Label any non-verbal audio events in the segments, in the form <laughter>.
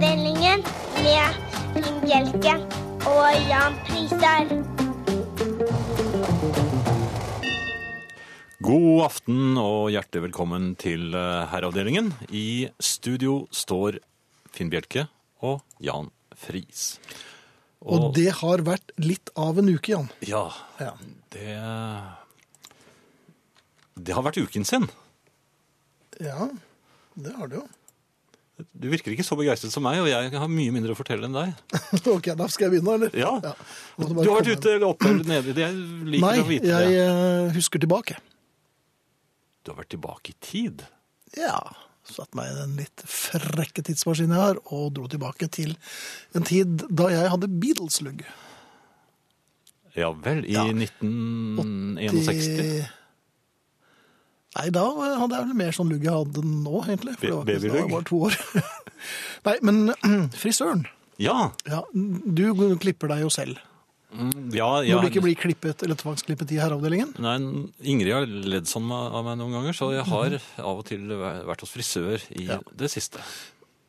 Herreavdelingen med Finn Bjelke og Jan Prisar. God aften og hjertelig velkommen til eh, Herreavdelingen. I studio står Finn Bjelke og Jan Friis. Og det har vært litt av en uke, Jan. Ja, Ja. det Det har vært uken sin. ja, det har det jo. Du virker ikke så begeistret som meg, og jeg har mye mindre å fortelle enn deg. <laughs> ok, da skal jeg begynne, eller? Ja. ja. Du har vært ute eller oppe eller nede. Jeg liker Nei, å vite. det. Nei, jeg husker tilbake. Du har vært tilbake i tid. Ja, satt meg i den litt frekke tidsmaskinen jeg har, og dro tilbake til en tid da jeg hadde Beatles-lugg. Ja vel, i Ja. 1961. Nei, da hadde jeg vel mer sånn lugg jeg hadde nå, egentlig. For det var ikke da jeg var to år. <laughs> Nei, men <clears throat> frisøren. Ja. Ja, du klipper deg jo selv. Mm, ja, ja. Når du ikke blir klippet eller tvangsklippet i herreavdelingen. Nei, Ingrid har ledd sånn av meg noen ganger, så jeg har av og til vært hos frisør i det siste.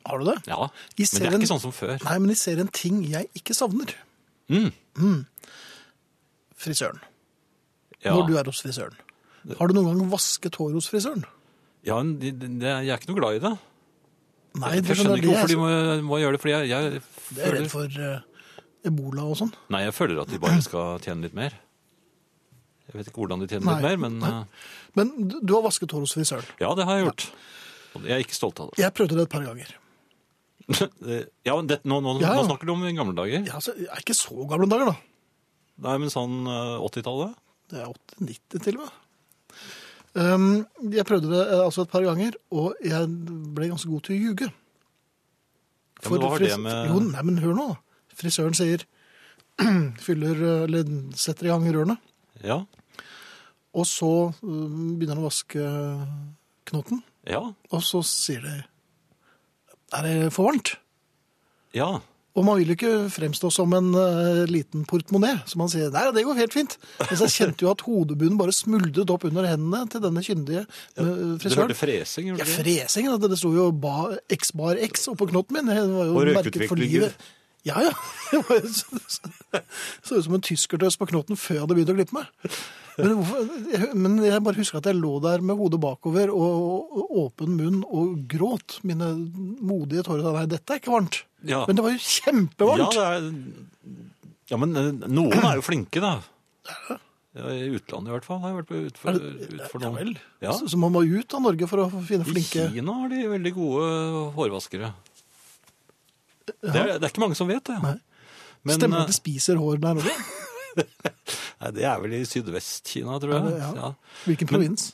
Har du det? Ja, I men det er ikke sånn som før. Nei, men jeg ser en ting jeg ikke savner. Mm. Frisøren. Ja, Når du er hos frisøren. Har du noen gang vasket hår hos frisøren? ja men det, det, jeg er ikke noe glad i det. Nei, jeg det skjønner ikke hvorfor de må, må gjøre det, fordi jeg, jeg, Det er redd for uh, ebola og sånn. Nei, jeg føler at de bare skal tjene litt mer. Jeg vet ikke hvordan de tjener litt mer, men nei. eh, Men du, har vasket hår hos frisøren. ja, det har jeg gjort. Og Jeg er ikke stolt av det. Jeg prøvde det et par ganger. <laughs> ja, men det, nå, nå, Ja, ja. nå snakker du om gamle dager. Ja, altså, jeg er ikke så gamle dager, da. Nei, men sånn eh, 80-tallet? Det er 80-90 til og med. Um, jeg prøvde det eh, altså et par ganger, og jeg ble ganske god til å ljuge. Ja, men hva har det med- Jo, nei, men hør nå. Frisøren sier <clears throat> fyller, eh, eller setter i gang rørene, Ja. og så um, begynner han å vaske knotten, Ja. og så sier de Er det for varmt? Ja. Og man vil jo ikke fremstå som en uh, liten portemonnaie, så man sier nei, det går helt fint. Men så kjente jo at hodebunnen bare smuldret opp under hendene til denne kyndige frisøren. Du hørte fresing, Ja, gjorde fresing. Det, Det sto jo ba, X bar X oppå knotten min. Det var jo merket for livet. Ja, ja. <laughs> Det var jo så, ut som en tyskertøs på knotten før jeg hadde begynt å klippe meg. Men, men jeg bare husker at jeg lå der med hodet bakover og, og åpen munn og gråt. Mine modige tårer. Nei, dette er ikke varmt. Ja. Men det var jo kjempevarmt. Ja, er... ja, men eh, noen er jo flinke, da. Ja, I utlandet i hvert fall. Har jeg vært utfor, utfor Ja vel. Ja. Så, så man må ut av Norge for å finne flinke I Kina har de veldig gode hårvaskere. Det er, det er ikke mange som vet det. Nei. Men, Stemmer det eh, at de spiser hår der òg? <laughs> Nei, det er vel i Sydvest-Kina, tror jeg. Det- ja. Ja. Hvilken Men- provins?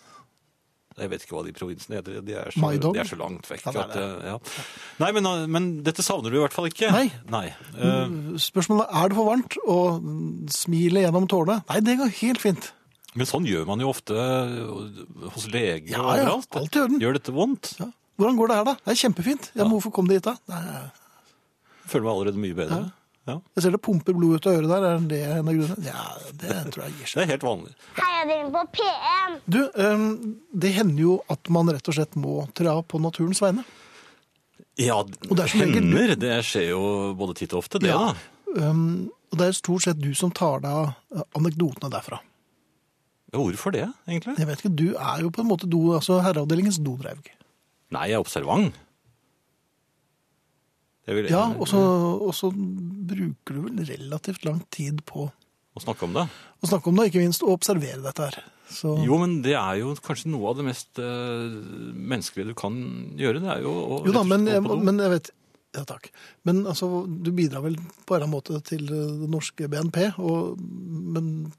Jeg vet ikke hva de provinsene heter. De er så, de er så langt vekk. Ja, nei, er at, eh. Nei, men, eh, men dette savner du i hvert fall ikke. Nei. Nei. Eh, Spørsmålet er er det for varmt, og smilet gjennom tårene. Nei, det går helt fint. men sånn gjør man jo ofte hos leger Ja, og ja, overalt. alt gjør den. Gjør dette vondt? Ja. Hvordan går det her, da? Det er kjempefint. Ja, men Hvorfor kom det hit, da? Nei, Føler meg allerede mye bedre. Ja. jeg ser det pumper blod ut av øret der. Er det en av grunnene? Ja, det tror jeg gir seg. Det er helt vanlig. Herreavdelingen på P1. Du, det hender jo at man rett og slett må tra på naturens vegne. Ja, det er hender. Det skjer jo både titt og ofte, det Ja. da. Og det er stort sett du som tar deg av øh, anekdotene derfra. Ja, Hvorfor det, egentlig? Jeg vet ikke, Du er jo på en måte do, altså herreavdelingens dodraug. Nei, jeg er observant. Vil, Ja, og så, og så bruker du vel relativt lang tid på Å snakke om det. å snakke om det, ikke minst å observere dette her. Så, Jo, men det er jo kanskje noe av det mest eh, menneskelige du kan gjøre. Det er jo å jo da, men, men jeg vet Ja, takk. Men altså, du bidrar vel på en eller annen måte til eh, det norske BNP, og, men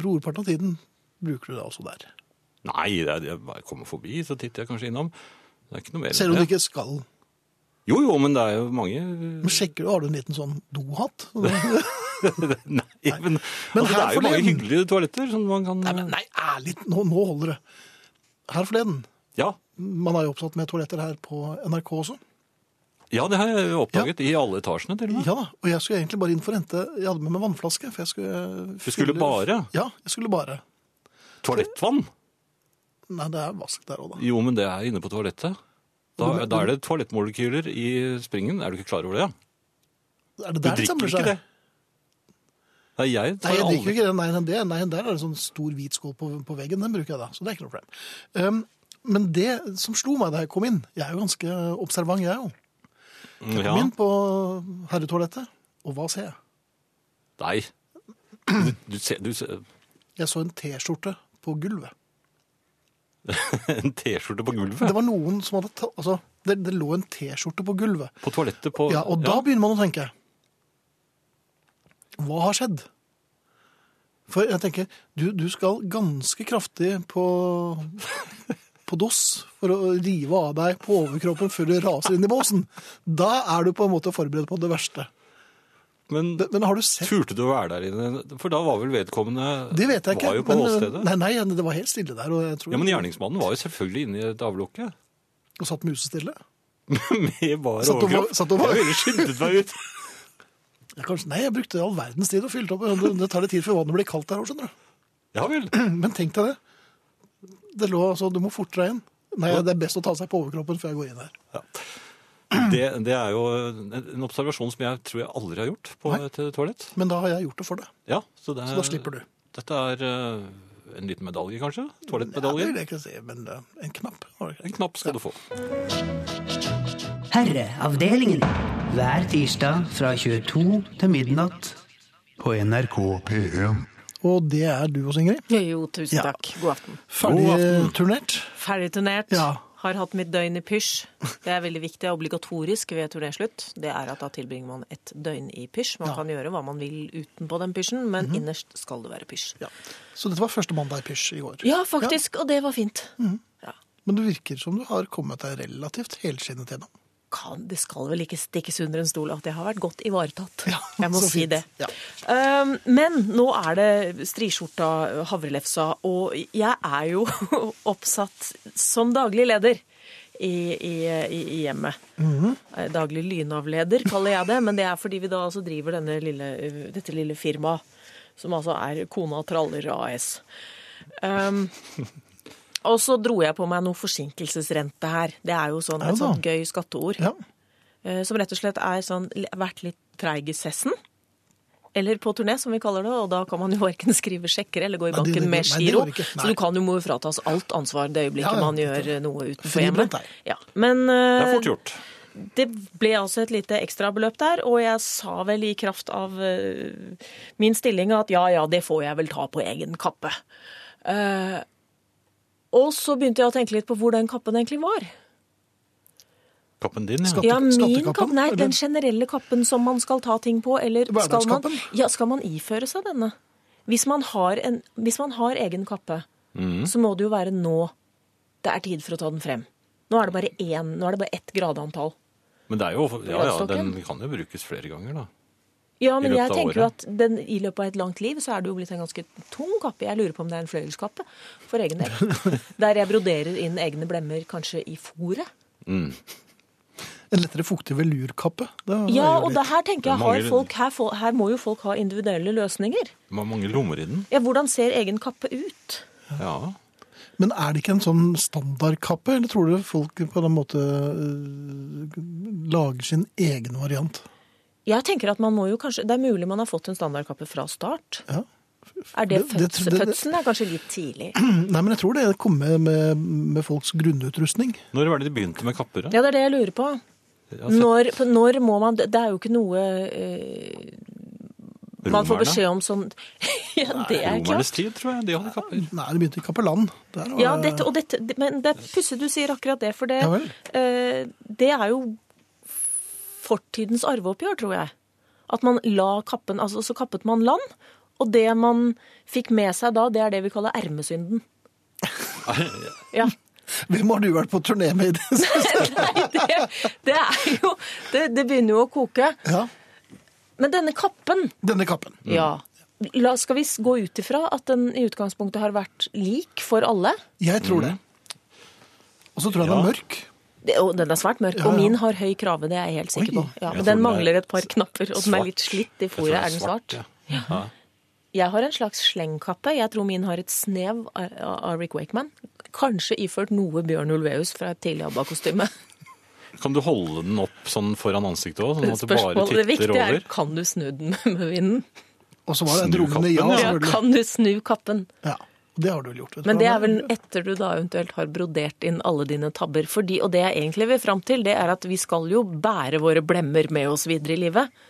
brorparten av tiden bruker du det altså der. Nei, jeg kommer forbi, så titter jeg kanskje innom. Det er ikke noe mer Selv om du ikke skal. Jo, jo, men det er jo mange Men sjekker du, har du en liten sånn dohatt? <laughs> Nei, men, Men altså, det er jo mange hyggelige toaletter som man kan Nei, men nei, ærlig, nå, nå holder det. Her forleden, Ja, man er jo opptatt med toaletter her på NRK også. ja det har jeg jo oppdaget. I alle etasjene, til og med. Ja og jeg skulle egentlig bare inn for å hente Jeg hadde med meg vannflaske. For jeg skulle Du skulle bare? Ja, jeg skulle bare. Toalettvann? Nei, det er vask der òg, da. Jo, men det er inne på toalettet. Da, da er det toalettmolekyler i springen. Er du ikke klar over det? ja? Er det Du der det drikker samler ikke det? Nei, jeg Nei, jeg drikker ikke det. Nei, det, nei, der er det sånn stor hvit skål på, på veggen. Den bruker jeg da, så det er ikke noe problem. Um, men det som slo meg da jeg kom inn Jeg er jo ganske observant, jeg òg. Jeg kom inn på herretoalettet, og hva ser jeg? Nei. Du, du ser, du ser Jeg så en T-skjorte på gulvet. <laughs> en T-skjorte på gulvet. Det var noen som hadde tatt altså, det, det lå en T-skjorte på gulvet. På toalettet på Ja, og da begynner man å tenke Hva har skjedd? For jeg tenker, du, du skal ganske kraftig på, på dos for å rive av deg på overkroppen før du raser inn i båsen. Da er du på en måte forberedt på det verste. Men Men har du sett turte du å være der inne? For da var vel vedkommende Det vet jeg ikke. Var jo på men, åstedet. Nei, nei, det var helt stille der. Og, jeg tror, Ja, men gjerningsmannen var jo selvfølgelig inne i et avlukke. og satt musestille. <laughs> Med bare overkropp. satt og- Jeg ville skyndet meg ut. <laughs> Ja, kanskje, nei, jeg brukte all verdens tid og fylte opp. Det, tar litt tid før vannet blir kaldt der òg, skjønner du. Ja vel. <clears throat> Men tenk deg det. Det lå altså, Du må forte deg inn. Nei, det er best å ta seg på overkroppen før jeg går inn her. Det, det er jo en observasjon som jeg tror jeg aldri har gjort på Nei. et toalett. Men da har jeg gjort det for deg. Ja, så, det, Så da slipper du. Dette er eh, en liten medalje, kanskje? Ja, det Toalettmedalje? vil jeg ikke si, men eh, en knapp. En knapp skal du få. Herreavdelingen. Hver tirsdag fra 22 til midnatt på NRK P1. Og det er du også, Ingrid. Jo, tusen Ja. takk. God aften. Ferdig God aften. turnert. Ferdig turnert. Ja. Har hatt mitt døgn i pysj. Det er veldig viktig obligatorisk ved turnéslutt. Det er at da tilbringer man et døgn i pysj. Man Ja. kan gjøre hva man vil utenpå den pysjen, men innerst skal det være pysj. Ja. Så dette var første mandag i pysj i går. Ja, faktisk. Og det var fint. Ja. Men det virker som du har kommet deg relativt helskinnet gjennom. Kan, det skal vel ikke stikkes under en stol at jeg har vært godt ivaretatt. Ja, jeg må si det. Ja. Um, men nå er det striskjorta havrelefsa, og jeg er jo <laughs> oppsatt som daglig leder. I, i, i, hjemmet. Mm -hmm. Daglig lynavleder, kaller jeg det. Men det er fordi vi da altså driver denne lille, dette lille firmaet, som altså er Kona Traller AS. Um, og så dro jeg på meg noe forsinkelsesrente her. Det er jo sånn, et sånt gøy skatteord. Ja. Eh, Som rett og slett er sånn vært litt treig i sessen. Eller på turné, som vi kaller det. Og da kan man jo verken skrive sjekker eller gå i Nei, det- banken det- med giro. Så du kan jo må fratas alt ansvar det øyeblikket Ja, man gjør eh, noe utenfor hjemmet. Ja. Men Det er eh, fort gjort. det ble altså et lite ekstrabeløp der, og jeg sa vel i kraft av eh, min stilling at ja, ja, det får jeg vel ta på egen kappe. Eh, og så begynte jeg å tenke litt på hvor den kappen egentlig var. Kappen din, ja. Skatte- Ja, min kapp, nei, eller? den generelle kappen som man skal ta ting på, eller skal man, ja, skal man iføre seg denne? Hvis man har, en, hvis man har egen kappe, så må det jo være nå det er tid for å ta den frem. Nå er det bare én, nå er det bare ett gradantall. Men det er jo, ja, ja, den kan jo brukes flere ganger, da. Ja, men jeg tenker jo at den, i løpet av et langt liv så er det jo blitt en ganske tung kappe. Jeg lurer på om det er en fløyelskappe for egen del. <laughs> Der jeg broderer inn egne blemmer kanskje i fòret. En lettere fuktig velurkappe. Ja, og det her tenker er jeg har mange- folk, her, her må jo folk ha individuelle løsninger. Det var mange lommer i den. Ja, hvordan ser egen kappe ut? Ja. Men er det ikke en sånn standardkappe, eller tror du folk på en måte øh, lager sin egen variant? Jeg tenker at man må jo kanskje, Det er mulig man har fått en standardkappe fra start. Ja. Er det, Det- det- det- Fødselen er kanskje litt tidlig. <clears throat> Nei, men jeg tror det kommer med, med folks grunnutrustning. Når var det de begynte med kapper? da? Ja, det er det jeg lurer på. Jeg Når, når må man Det er jo ikke noe eh, man får beskjed om sånn <laughs> Ja, det er Romernes klart. tid, tror jeg. De hadde kapper. Nei, det begynte i Kapellan. Der var Ja, dette, og dette, men det er pussig du sier akkurat det, for det, Ja eh, det er jo fortidens arveoppgjør, tror jeg. At man la kappen, altså så kappet man land, og det man fikk med seg da, det er det vi kaller ermesynden. <laughs> Ja. Hvem har du vært på turné med i det <laughs> siste? Nei, det, det er jo det, det begynner jo å koke. Ja, Men denne kappen, denne kappen. ja. La, skal vi gå ut ifra at den i utgangspunktet har vært lik for alle? Jeg tror det. Og så tror jeg den er mørk. Det, og den er svært mørk, Ja, og min har høy krave, det er jeg helt sikker Oi. på. Ja, men den den er mangler et par knapper, og den er litt slitt i fòret. Er den svart? ja. Ja. Jeg har en slags slengkappe. Jeg tror min har et snev av Rick Wakeman. Kanskje iført noe Bjørn Ulveus fra et tidlig ABBA-kostyme. <laughs> Kan du holde den opp sånn foran ansiktet òg, sånn at du bare Spørsmålet, det viktige er over? kan du snu den med vinden? Og så var det en Snu rungende ja, kappen, ja. Ja, kan du snu kappen? Ja, det har du vel gjort. vet. Men det er vel etter du da eventuelt har brodert inn alle dine tabber. Fordi, og det jeg egentlig vil fram til, det er at vi skal jo bære våre blemmer med oss videre i livet.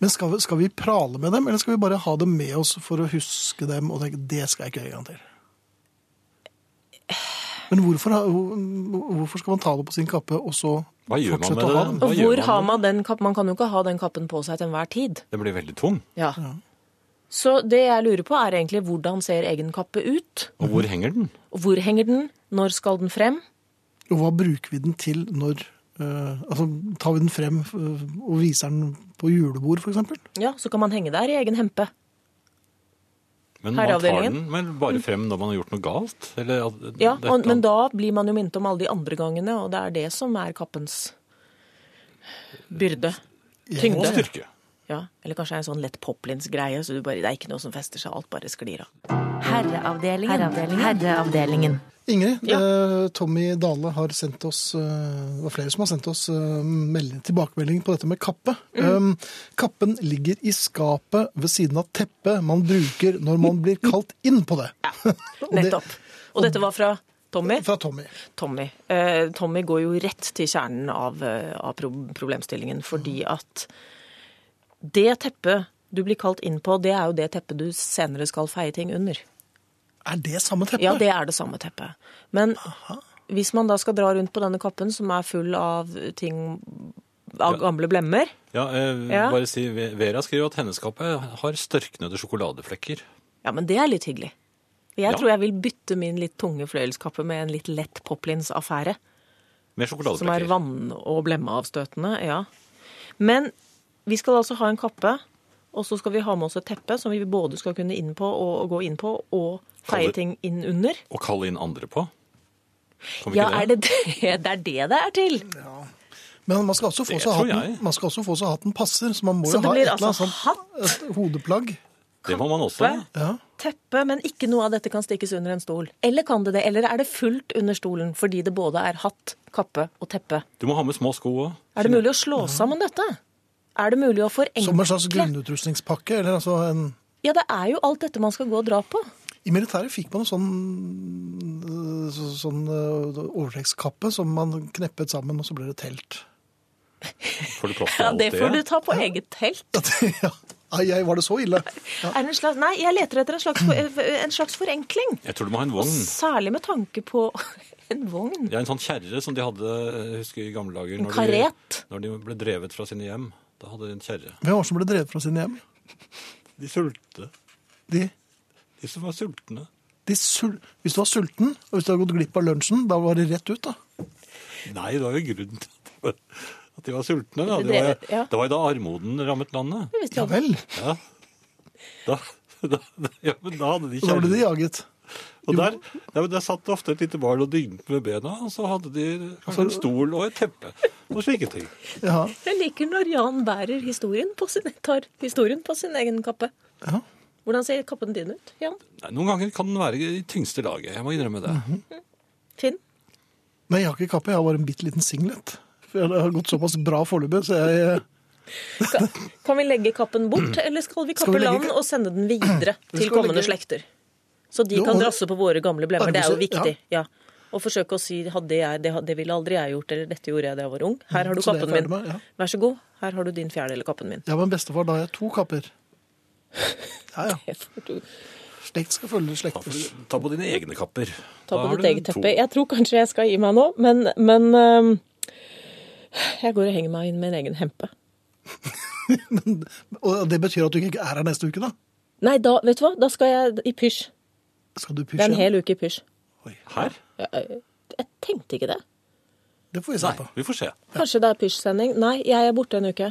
Men skal vi, skal vi prale med dem, eller skal vi bare ha dem med oss for å huske dem og tenke det skal jeg ikke gjøre en gang til? Men hvorfor, hvorfor skal man ta det på sin kappe og så Hva gjør man fortsette med å ha den? Hvor man har man den kappen? Man kan jo ikke ha den kappen på seg til enhver tid. Den blir veldig tung. Ja. Ja. Så det jeg lurer på er egentlig hvordan ser egen kappe ut? Og hvor henger den? Og hvor henger den? Når skal den frem? Og hva bruker vi den til når uh, Altså, tar vi den frem uh, og viser den på julebord, f.eks.? Ja, så kan man henge der i egen hempe. Men man tar den men bare frem når man har gjort noe galt? Eller Ja, og, Men da blir man jo minnet om alle de andre gangene, og det er det som er kappens byrde. Og Tyngde. styrke. Ja, Eller kanskje en sånn lett poplins-greie, så du bare, det er ikke noe som fester seg, alt bare sklir av. Herreavdelingen. Herreavdelingen. Ingrid, Ja. eh, Tommy Dale har sendt oss eh, Det var flere som har sendt oss eh, melding, tilbakemelding på dette med kappe. Um, kappen ligger i skapet ved siden av teppet man bruker når man blir kalt inn på det. Ja, <laughs> Nettopp. Og dette var fra Tommy? Fra Tommy. Tommy. Eh, Tommy går jo rett til kjernen av, eh, av problemstillingen, fordi at det teppet du blir kalt inn på, det er jo det teppet du senere skal feie ting under. Er det samme teppet? Ja, det er det samme teppet. Men hvis man da skal dra rundt på denne kappen, som er full av ting av gamle blemmer Ja, eh, Ja. bare si, Vera skriver at hennes kappe har størknede sjokoladeflekker. Ja, men det er litt hyggelig. Jeg Ja. tror jeg vil bytte min litt tunge fløyelskappe med en litt lett poplins-affære. Med sjokoladeflekker. Som er vann- og blemmeavstøtende, ja. Men vi skal altså ha en kappe, og så skal vi ha med oss et teppe som vi både skal kunne inn på og, og gå inn på, og feie Kalle- ting inn under. Og kalle inn andre på. Kan vi Ja, ikke er det det det <laughs> er det det er til? Men man skal også få seg hatten, man skal også få seg hatten passer, så man må Så jo ha et eller annet altså hatt, et hodeplagg. Det må man også. Ja. teppe, men ikke noe av dette kan stikkes under en stol. Eller kan det det? Eller er det fullt under stolen fordi det både er hatt, kappe og teppe? Du må ha med små sko òg. Er det mulig å slå sammen dette? Er det mulig å forenkle? Som en slags grunnutrustningspakke, eller altså en Ja, det er jo alt dette man skal gå og dra på. I militæret fikk man en sånn, øh, sånn øh, overtrekkskappe som man kneppet sammen, og så ble det telt. Får du plass til Ja, alt Det får du ta på eget telt. ja. Ai, ai, var det så ille? Ja. Er det en slags, nei, jeg leter etter en slags, en slags forenkling. Jeg tror du må ha en vogn. Særlig med tanke på <laughs> en vogn. Ja, En sånn kjerre som de hadde jeg husker i gamle dager. En når karet. De, når de ble drevet fra sine hjem. Da hadde de en kjerre. Hvem var det som ble drevet fra sine hjem? De sulte. De, De som var sultne. de sul hvis du var sulten, og hvis du hadde gått glipp av lunsjen, da var det rett ut, da. Nei, det var jo grunnen til at de var, at de var sultne. Da. Det, var, ja. det var jo da armoden rammet landet. Ja vel. Ja. Da, <laughs> da, ja, men da hadde de kjerre. da ble de jaget. Og der, der, der satt det ofte et lite barn og dygnet med bena, og så hadde de kanskje en stol og et teppe og slike ting. <laughs> Ja. Jeg liker når Jan bærer historien på sin, tar historien på sin egen kappe. ja. Hvordan ser kappen din ut, Jan? Nei, noen ganger kan den være i tyngste laget. Jeg må innrømme det. Finn? Nei, jeg har ikke kappe, jeg har bare en bitte liten singlet. For det har gått såpass bra foreløpig, så jeg Kan, kan vi legge kappen bort, <clears throat> eller skal vi Skal kappe vi legge land og sende den videre <clears throat> til skal kommende legge- slekter? Så de Jo, kan drasse på våre gamle blemmer. Det er jo viktig. Ja. Og forsøke å si hadde jeg, det, det ville aldri jeg gjort, eller dette gjorde jeg da jeg var ung. Her har du Så kappen min. med, ja. Vær så god, her har du din fjerde eller kappen min. Ja, men bestefar, da har jeg to kapper. Ja, ja. <laughs> Det Slekt skal følge slekter. slekt. ta på dine egne kapper. Ta på ditt eget teppe. Jeg tror kanskje jeg skal gi meg nå, men, men øhm, jeg går og henger meg inn med en egen hempe. <laughs> Og det betyr at du ikke er her neste uke, da? Nei, da, vet du hva? Da skal jeg i pysj. Skal du Det er en hel uke i pysj. Her? Jeg, jeg tenkte ikke det. Det får vi se Nei, på. vi får se. Kanskje det er pysjsending? Nei, jeg er borte en uke.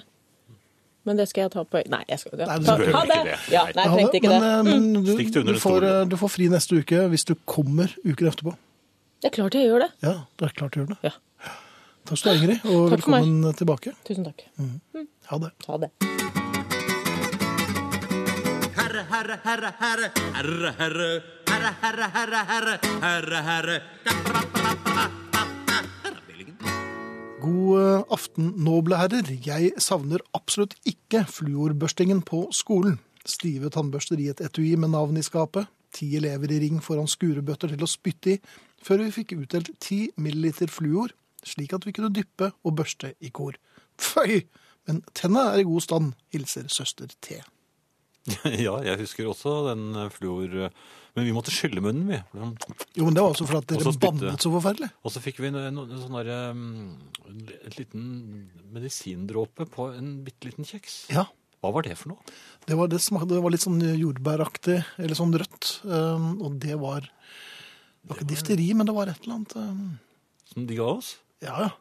Men det skal jeg ta på Nei, jeg skal ja. Nei, du Ta- Ha det! det. Ja, Nei. jeg trengte ikke men, det. eh, men du, Stikk det under du, får, eh, du får fri neste uke hvis du kommer uken etterpå. Det er klart jeg gjør det. Ja, det er klart du gjør det. Ja. Takk skal du ha, Ingrid, og Takk for meg. velkommen tilbake. Tusen takk. Ha det. Ha det. Herre, herre, herre, herre, herre, herre, herre, herre, herre, herre, herre, herre. God eh, aften, noble herrer. Jeg savner absolutt ikke fluorbørstingen på skolen. Stive tannbørster i et etui med navn i skapet. Ti elever i ring foran skurebøtter til å spytte i, før vi fikk utdelt ti milliliter fluor, slik at vi kunne dyppe og børste i kor. Føy! Men tenna er i god stand, hilser søster T. <laughs> Ja, jeg husker også den eh, fluor... Men vi måtte skylle munnen, vi. Jo, men det var også for at dere bannet så forferdelig. Og så fikk vi en, en, en sånn der, um, En liten medisindråpe på en bitte liten kjeks. Ja, Hva var det for noe? det var, det, smak, det var litt sånn jordbæraktig, eller sånn rødt. Um, og det var Det var ikke difteri, men det var et eller annet um, Som de ga oss? Ja, ja.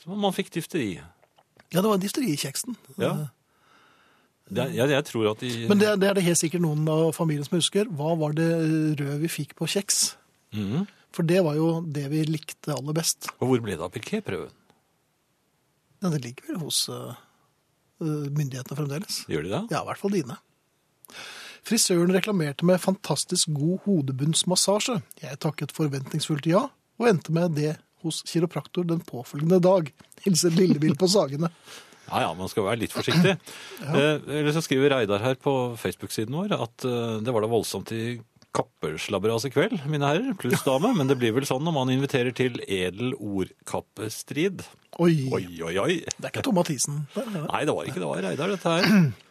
Så man fikk difteri. Ja, det var difteri i kjeksen. Ja. Det, jeg, jeg tror at de Men det, det er det helt sikkert noen av familien som husker. Hva var det røde vi fikk på kjeks? Mm. For det var jo det vi likte aller best. Og hvor ble det av piképrøven? Ja, det ligger vel hos uh, uh, myndighetene fremdeles. Gjør de det? Ja, i hvert fall dine. Frisøren reklamerte med fantastisk god hodebunnsmassasje. Jeg takket forventningsfullt ja, og endte med det hos kiropraktor den påfølgende dag. Hilser Lillebil på Sagene. <laughs> Ja, ja, man skal være litt forsiktig. <clears throat> eh, eller så skriver Reidar her på Facebook-siden vår at eh, det var da voldsomt i kapperslabberas i kveld, mine herrer, pluss dame, men det blir vel sånn når man inviterer til edel ordkappestrid. Oi, Oi, oi, oi. det er ikke Tom Mathisen. Nei, det var ikke det var Reidar, dette her. <clears throat>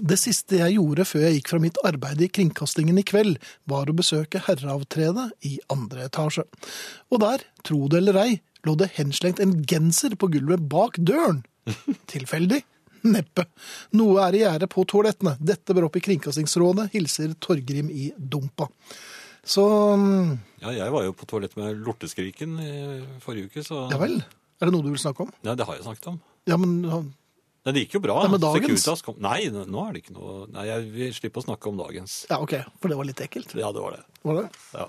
Det siste jeg gjorde før jeg gikk fra mitt arbeid i kringkastingen i kveld, var å besøke herreavtredet i andre etasje. Og der, tro det eller ei, lå det henslengt en genser på gulvet bak døren. Tilfeldig? Neppe. Noe er i gjære på toalettene. Dette bør opp i Kringkastingsrådet, hilser Torgrim i Dumpa. Så mm, Ja, jeg var jo på toalett med lorteskriken i forrige uke, så ja vel. Er det noe du vil snakke om? Ja, det har jeg snakket om. Ja, men Nei, det gikk jo bra. Ja, men dagens? Kom... Nei, nå er det ikke noe Nei, jeg vil slippe å snakke om dagens. ja, ok. For det var litt ekkelt. Ja, det var det. Var det? Ja.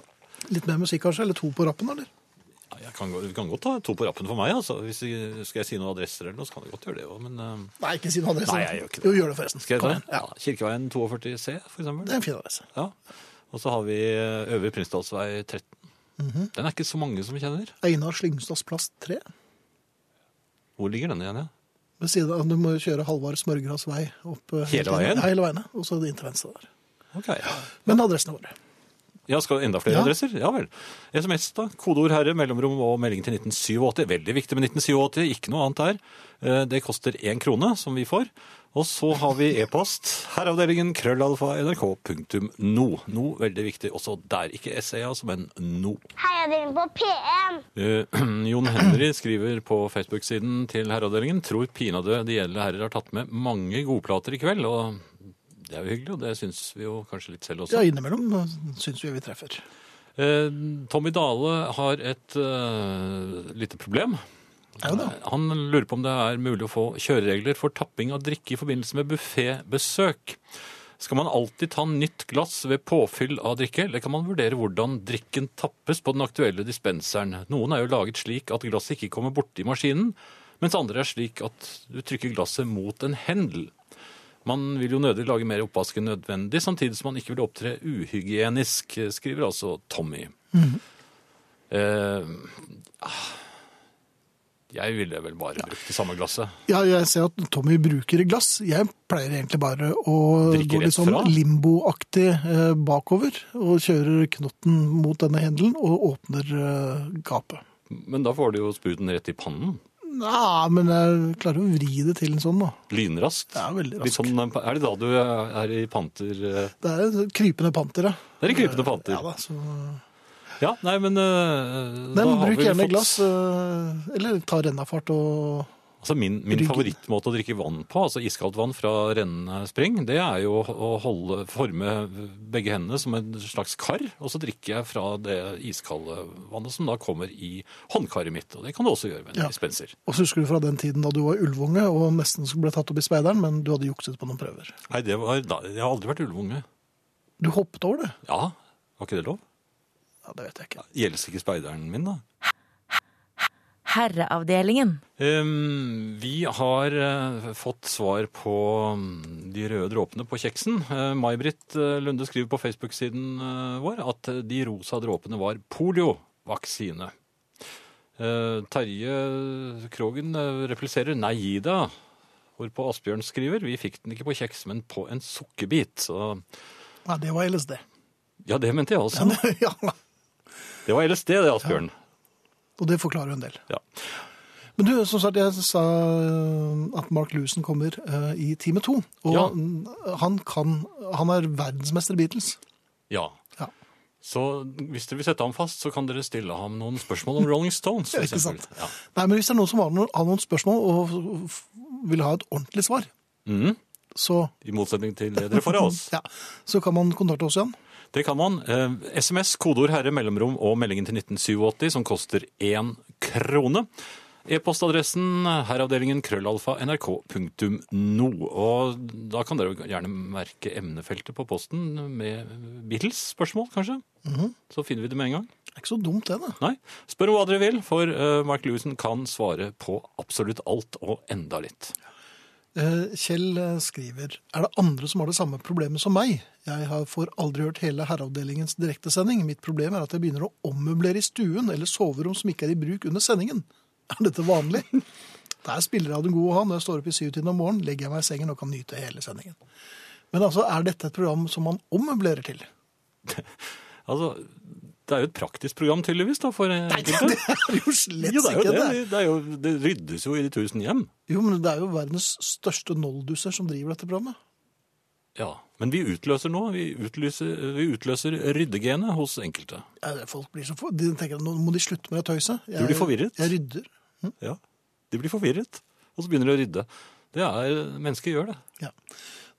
Litt mer musikk kanskje? Eller to på rappen, eller? Ja, Jeg kan, gå- vi kan godt ta to på rappen for meg, altså. Hvis jeg, skal jeg si noen adresser eller noe, så kan jeg godt gjøre det òg, men uh... Nei, ikke si noen adresser. Nei, jeg gjør ikke det. Jo, gjør det forresten. Skal jeg ta den? Ja. Kirkeveien 42C, for eksempel. Det er en fin adresse. Ja. Og så har vi eh, Øvre Prinsdalsvei 13. Mhm. Den er ikke så mange som kjenner. Einar Slyngstads plass 3. Hvor ligger den igjen, ja? Ved siden av, du må kjøre Halvard Smørgras vei opp eh, Hele veien? Ja, hele veien, og så inn til venstre der. Ok. Men adressene våre. Ja, skal enda flere Ja. adresser? Ja vel. SMS, da. Kodeord herre, mellomrom og melding til 1987. Veldig viktig med 1987, ikke noe annet der. Eh, Det koster én krone, som vi får. Og så har vi e-post. Herreavdelingen krøllalfa nrk.no. No, veldig viktig også der. Ikke SE, altså, men no. Herreavdelingen på P1! Eh, <clears throat> Jon Henry skriver på Facebook-siden til Herreavdelingen tror pinadø de gjeldende herrer har tatt med mange godplater i kveld. Og det er jo hyggelig, og det syns vi jo kanskje litt selv også. Ja, innimellom syns vi vi treffer. Eh, Tommy Dale har et eh, lite problem. Ja da. Han lurer på om det er mulig å få kjøreregler for tapping av drikke i forbindelse med buffébesøk. Skal man alltid ta nytt glass ved påfyll av drikke, eller kan man vurdere hvordan drikken tappes på den aktuelle dispenseren? Noen er jo laget slik at glasset ikke kommer borti maskinen, mens andre er slik at du trykker glasset mot en hendel. Man vil jo nødig lage mer oppvask enn nødvendig, samtidig som man ikke vil opptre uhygienisk, skriver altså Tommy. eh, ah, jeg ville vel bare brukt det samme glasset. Ja, jeg ser at Tommy bruker glass. Jeg pleier egentlig bare å Drikker gå litt sånn limboaktig eh, bakover, og kjører knotten mot denne hendelen og åpner eh, gapet. Men da får du jo spruten rett i pannen. Ja, men jeg klarer å vri det til en sånn, da. Lynraskt. Ja, veldig raskt. rask. sånn, er det da du er i panter... eh, Det er en krypende panter, ja. Det er i krypende panter. Ja da, så... Ja, nei, men eh, da Men har bruk vi gjerne fått- glass, uh, eller ta rennafart og Altså min, min favorittmåte å drikke vann på, altså iskaldt vann fra rennende spring, det er jo å holde, forme begge hendene som en slags kar, og så drikker jeg fra det iskalde vannet som da kommer i håndkaret mitt. Og det kan du også gjøre med en Ja. dispenser. Og så husker du fra den tiden da du var ulvunge og nesten ble tatt opp i speideren, men du hadde jukset på noen prøver. Nei, det var, jeg har aldri vært ulvunge. Du hoppet over det? Ja, var ikke det lov? Ja, det vet jeg ikke. Gjelder ikke speideren min, da? Herreavdelingen. Um, vi har uh, fått svar på mm, de røde dråpene på kjeksen. Uh, May-Britt eh, Lunde skriver på Facebook-siden uh, vår at de rosa dråpene var poliovaksine. Eh, Terje Krogen repliserer 'nei, gi deg'. Hvorpå Asbjørn skriver 'vi fikk den ikke på kjeks, men på en sukkerbit'. Så Ja, det var LSD. ja, det mente jeg også. <laughs> ja, Det var LSD, det, Asbjørn. Og det forklarer jo en del. Ja. Men du, som sagt, jeg sa øh, at Mark Lewson kommer uh, i time to. Og Ja. han kan Han er verdensmester i Beatles. ja. Ja. Så hvis dere vil sette ham fast, så kan dere stille ham noen spørsmål om Rolling Stones. <laughs> For ikke sant? Ja. Nei, men hvis det er noen som har noen, har noen spørsmål og vil ha et ordentlig svar, mm. så, I motsetning til det dere får av oss. <laughs> ja, så kan man kontakte oss igjen. Det kan man. SMS, kodeord herre, mellomrom og meldingen til 1987 som koster én krone. E-postadressen herreavdelingen krøllalfa nrk.no. Og da kan dere gjerne merke emnefeltet på posten med Beatles-spørsmål, kanskje. Så finner vi det med en gang. Det er ikke så dumt, det. da. Nei, spør hva dere vil, for eh, Mark Lewison kan svare på absolutt alt og enda litt. Eh, Kjell eh, skriver Er det andre som har det samme problemet som meg? Jeg får aldri hørt hele Herreavdelingens direktesending. Mitt problem er at jeg begynner å ommøblere i stuen eller soverom som ikke er i bruk under sendingen. <laughs> Er dette vanlig? Der spiller av den å ha. Når jeg står opp i syvtiden om morgenen, legger jeg meg i sengen og kan nyte hele sendingen. Men altså, er dette et program som man ommøblerer til? <laughs> Altså, det er jo et praktisk program tydeligvis da, for enkelte. Det er jo slett Jo, det er jo ikke det. det. Det, jo, det ryddes jo i de tusen hjem. Jo, men det er jo verdens største nolduser som driver dette programmet. Ja, men vi utløser nå, vi utløser, vi utløser ryddegenet hos enkelte. Ja, Folk blir så for... De tenker at nå må de slutte med det tøyset. Jeg, blir forvirret. Jeg rydder. Ja, de blir forvirret, og så begynner de å rydde. Det er, mennesker gjør det. Ja.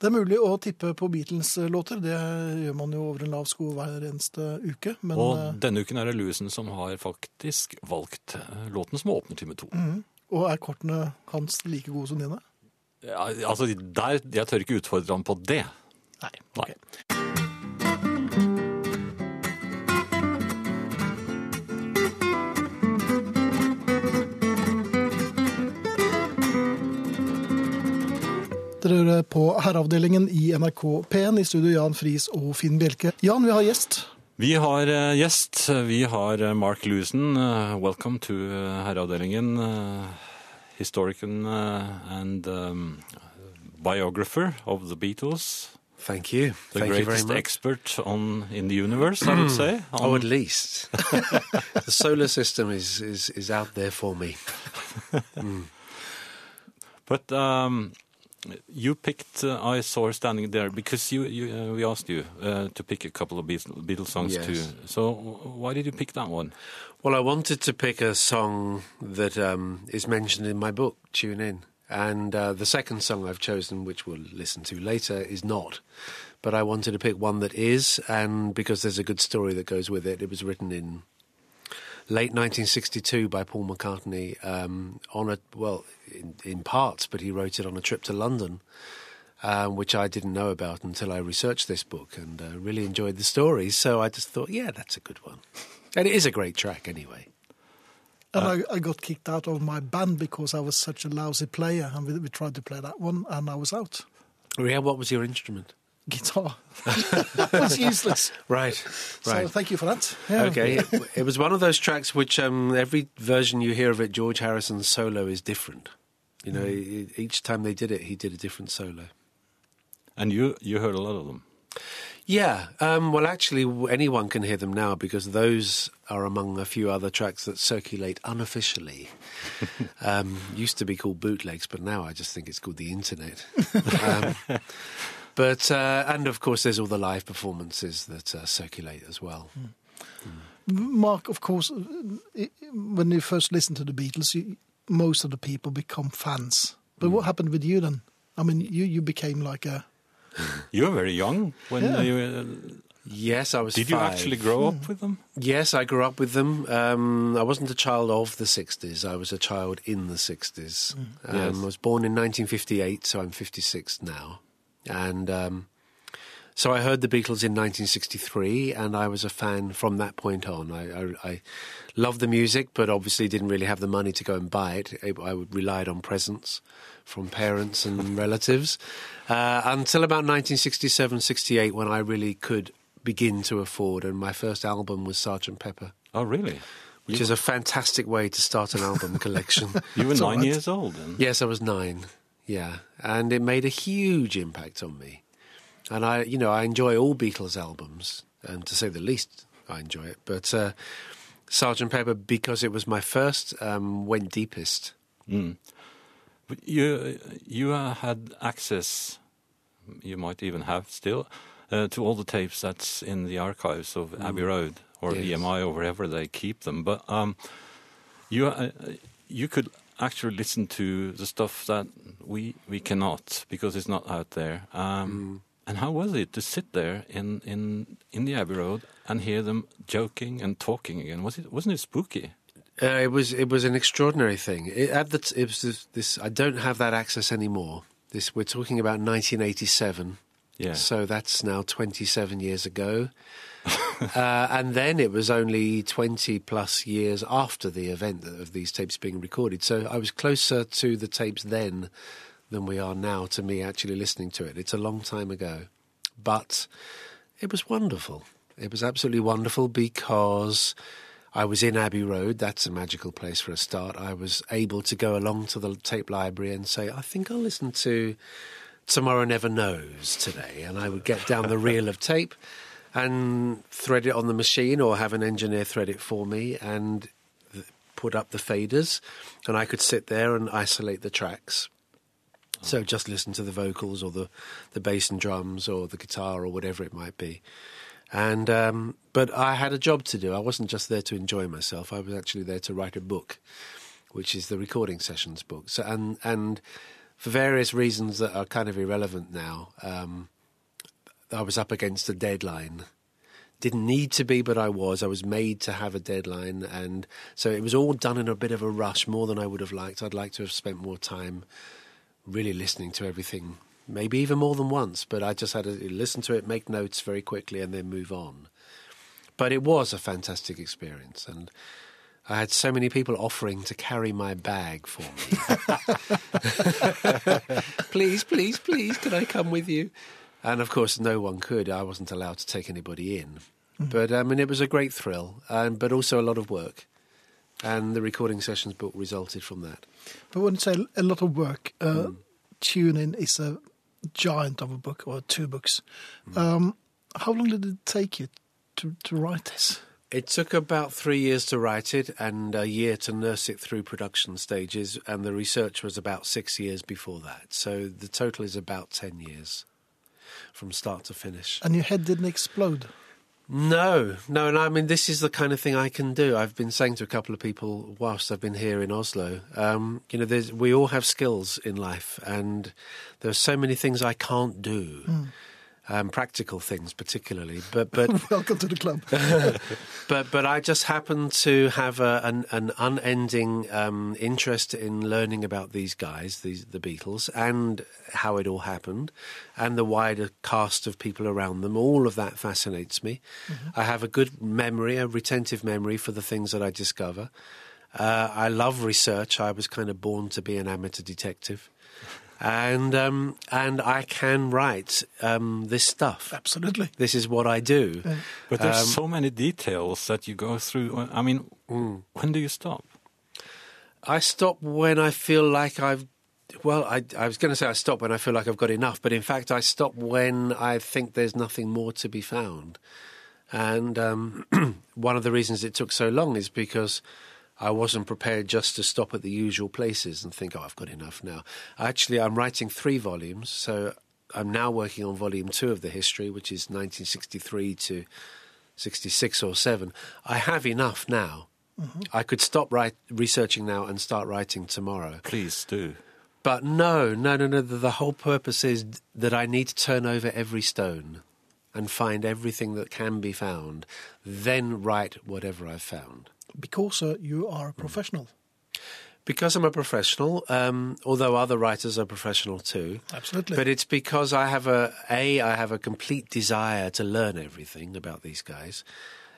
Det er mulig å tippe på Beatles-låter. Det gjør man jo over en lav sko hver eneste uke. Men Og eh, denne uken er det Lewisen som har faktisk valgt eh, låten som åpner time to. og er kortene hans like gode som dine? Ja, altså, der, jeg tør ikke utfordre ham på det. Nei. Nei. Hører på Herreavdelingen i NRK P1 i studio Jan Friis og Finn Bjelke. Jan, vi har gjest. Vi har eh, gjest. Vi har eh, Mark Lewison. Eh, welcome to herreavdelingen. historian and um, biographer of the Beatles. Thank you. The Thank you very greatest much. expert on in the universe, I would say. <clears throat> Oh, On- at least. <laughs> the solar system is, is, is out there for me. <laughs> But um, you picked, uh, I saw her standing there because you, you uh, we asked you uh, to pick a couple of Beatles, songs Yes. too. So why did you pick that one? Well, I wanted to pick a song that um, is mentioned in my book, Tune In. And uh, the second song I've chosen, which we'll listen to later, is not. But I wanted to pick one that is, and because there's a good story that goes with it, it was written in late 1962 by Paul McCartney um, on a, well, in, in parts, but he wrote it on a trip to London. Um, which I didn't know about until I researched this book and uh, really enjoyed the story. So I just thought, yeah, that's a good one. And it is a great track anyway. And I, I got kicked out of my band because I was such a lousy player. And we, we tried to play that one, and I was out. Ria, what was your instrument? Guitar. <laughs> that was useless. Right, So right. thank you for that. Yeah. Okay, it, it was one of those tracks which um, every version you hear of it, George Harrison's solo is different. You know, e- each time they did it, he did a different solo. And you you heard a lot of them. Yeah, um, well, actually, anyone can hear them now because those are among a few other tracks that circulate unofficially. <laughs> um, used to be called bootlegs, but now I just think it's called the internet. <laughs> um, but uh, and of course, there's all the live performances that uh, circulate as well. Mark, of course, i- when you first listen to the Beatles, you, most of the people become fans. But what happened with you then? I mean, you, you became like a. <laughs> You were very young when Yeah. you. Uh, Yes, I was. did you actually grow up with them? Yes, I grew up with them. Um, I wasn't a child of the 60s. I was a child in the 60s. Um, Yes. I was born in 1958, so I'm 56 now. And um, so I heard the Beatles in 1963, and I was a fan from that point on. I, I, I loved the music, but obviously didn't really have the money to go and buy it. I, I relied on presents from parents and <laughs> relatives uh, until about 1967, 68, when I really could begin to afford. And my first album was Sergeant Pepper, Oh, really? which is a fantastic way to start an album collection. <laughs> You were nine years old then. Yes, I was nine. Yeah, and it made a huge impact on me. And I, you know, I enjoy all Beatles albums, and to say the least, I enjoy it. But uh, Sergeant Pepper, because it was my first, um, went deepest. But you you uh, had access, you might even have still, uh, to all the tapes that's in the archives of Abbey Road or Yes. EMI or wherever they keep them. But um, you uh, you could actually listen to the stuff that we we cannot because it's not out there. Um, And how was it to sit there in, in in the Abbey Road and hear them joking and talking again? Was it wasn't it spooky? Uh, it was it was an extraordinary thing. It, at the t- it was this, this. I don't have that access anymore. This we're talking about 1987. Yeah. So that's now 27 years ago. <laughs> uh, and then it was only 20 plus years after the event of these tapes being recorded. So I was closer to the tapes then than we are now to me actually listening to it. It's a long time ago. But it was wonderful. It was absolutely wonderful because I was in Abbey Road. That's a magical place for a start. I was able to go along to the tape library and say, I think I'll listen to Tomorrow Never Knows today. And I would get down the reel of tape and thread it on the machine or have an engineer thread it for me and put up the faders. And I could sit there and isolate the tracks. So just listen to the vocals or the, the bass and drums or the guitar or whatever it might be. And um, but I had a job to do. I wasn't just there to enjoy myself. I was actually there to write a book, which is the recording sessions book. So and and for various reasons that are kind of irrelevant now, um, I was up against a deadline. Didn't need to be, but I was. I was made to have a deadline, and so it was all done in a bit of a rush, more than I would have liked. I'd like to have spent more time really listening to everything, maybe even more than once, but I just had to listen to it, make notes very quickly, and then move on. But it was a fantastic experience, and I had so many people offering to carry my bag for me. <laughs> please, please, please, can I come with you? And of course, no one could. I wasn't allowed to take anybody in. But I mean, it was a great thrill, um, but also a lot of work. And the recording sessions book resulted from that. But when you say a lot of work, uh, Mm. Tune In is a giant of a book or two books. Mm. Um, how long did it take you to, to write this? It took about three years to write it and a year to nurse it through production stages, and the research was about six years before that. So the total is about 10 years from start to finish. And your head didn't explode. No, no, and I mean, this is the kind of thing I can do. I've been saying to a couple of people whilst I've been here in Oslo, um, you know, there's, we all have skills in life, and there are so many things I can't do. Um, practical things, particularly, but but <laughs> Welcome to the club. <laughs> but but I just happen to have a, an, an unending um, interest in learning about these guys, these the Beatles, and how it all happened, and the wider cast of people around them. All of that fascinates me. I have a good memory, a retentive memory for the things that I discover. Uh, I love research. I was kind of born to be an amateur detective. And um, and I can write um, this stuff. Absolutely. This is what I do. But there's Um, so many details that you go through. I mean, when do you stop? I stop when I feel like I've. Well, I, I was going to say I stop when I feel like I've got enough, but in fact, I stop when I think there's nothing more to be found. And um, <clears throat> one of the reasons it took so long is because I wasn't prepared just to stop at the usual places and think, oh, I've got enough now. Actually, I'm writing three volumes, so I'm now working on volume two of the history, which is 1963 to 66 or 7. I have enough now. Mm-hmm. I could stop write, researching now and start writing tomorrow. Please do. But no, no, no, no. The, the whole purpose is that I need to turn over every stone and find everything that can be found, then write whatever I've found. Because uh, you are a professional. Because I'm a professional, um, although other writers are professional too. Absolutely. But it's because I have a a I have a complete desire to learn everything about these guys,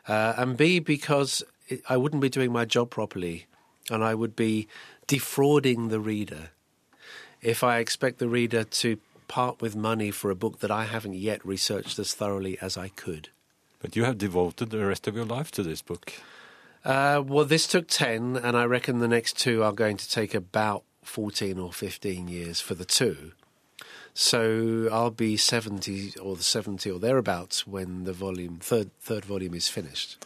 uh, and b because it, I wouldn't be doing my job properly, and I would be defrauding the reader if I expect the reader to part with money for a book that I haven't yet researched as thoroughly as I could. But you have devoted the rest of your life to this book. Uh, well, this took 10, and I reckon the next two are going to take about 14 or 15 years for the two. So I'll be 70 or the 70 or thereabouts when the volume, third, third volume is finished.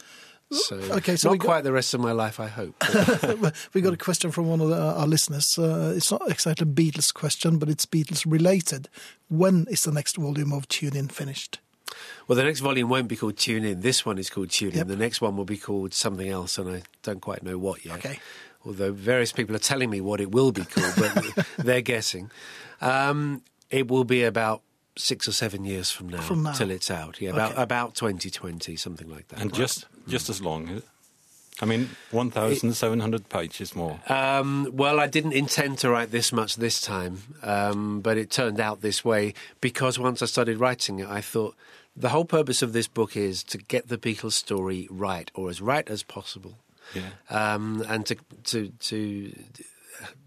So, Okay, so not got- quite the rest of my life, I hope. <laughs> we got a question from one of the, our listeners. Uh, it's not exactly a Beatles question, but it's Beatles related. When is the next volume of Tune In finished? Well, the next volume won't be called Tune In. This one is called Tune In. Yep. The next one will be called something else, and I don't quite know what yet. Okay. Although various people are telling me what it will be called, but <laughs> they're guessing. Um, it will be about six or seven years from now, From now. till it's out. Yeah, about Okay. about 2020, something like that. And just just as long. I mean, 1,700 pages more. Um, well, I didn't intend to write this much this time, um, but it turned out this way because once I started writing it, I thought the whole purpose of this book is to get the Beatles story right, or as right as possible, Yeah. um, and to to to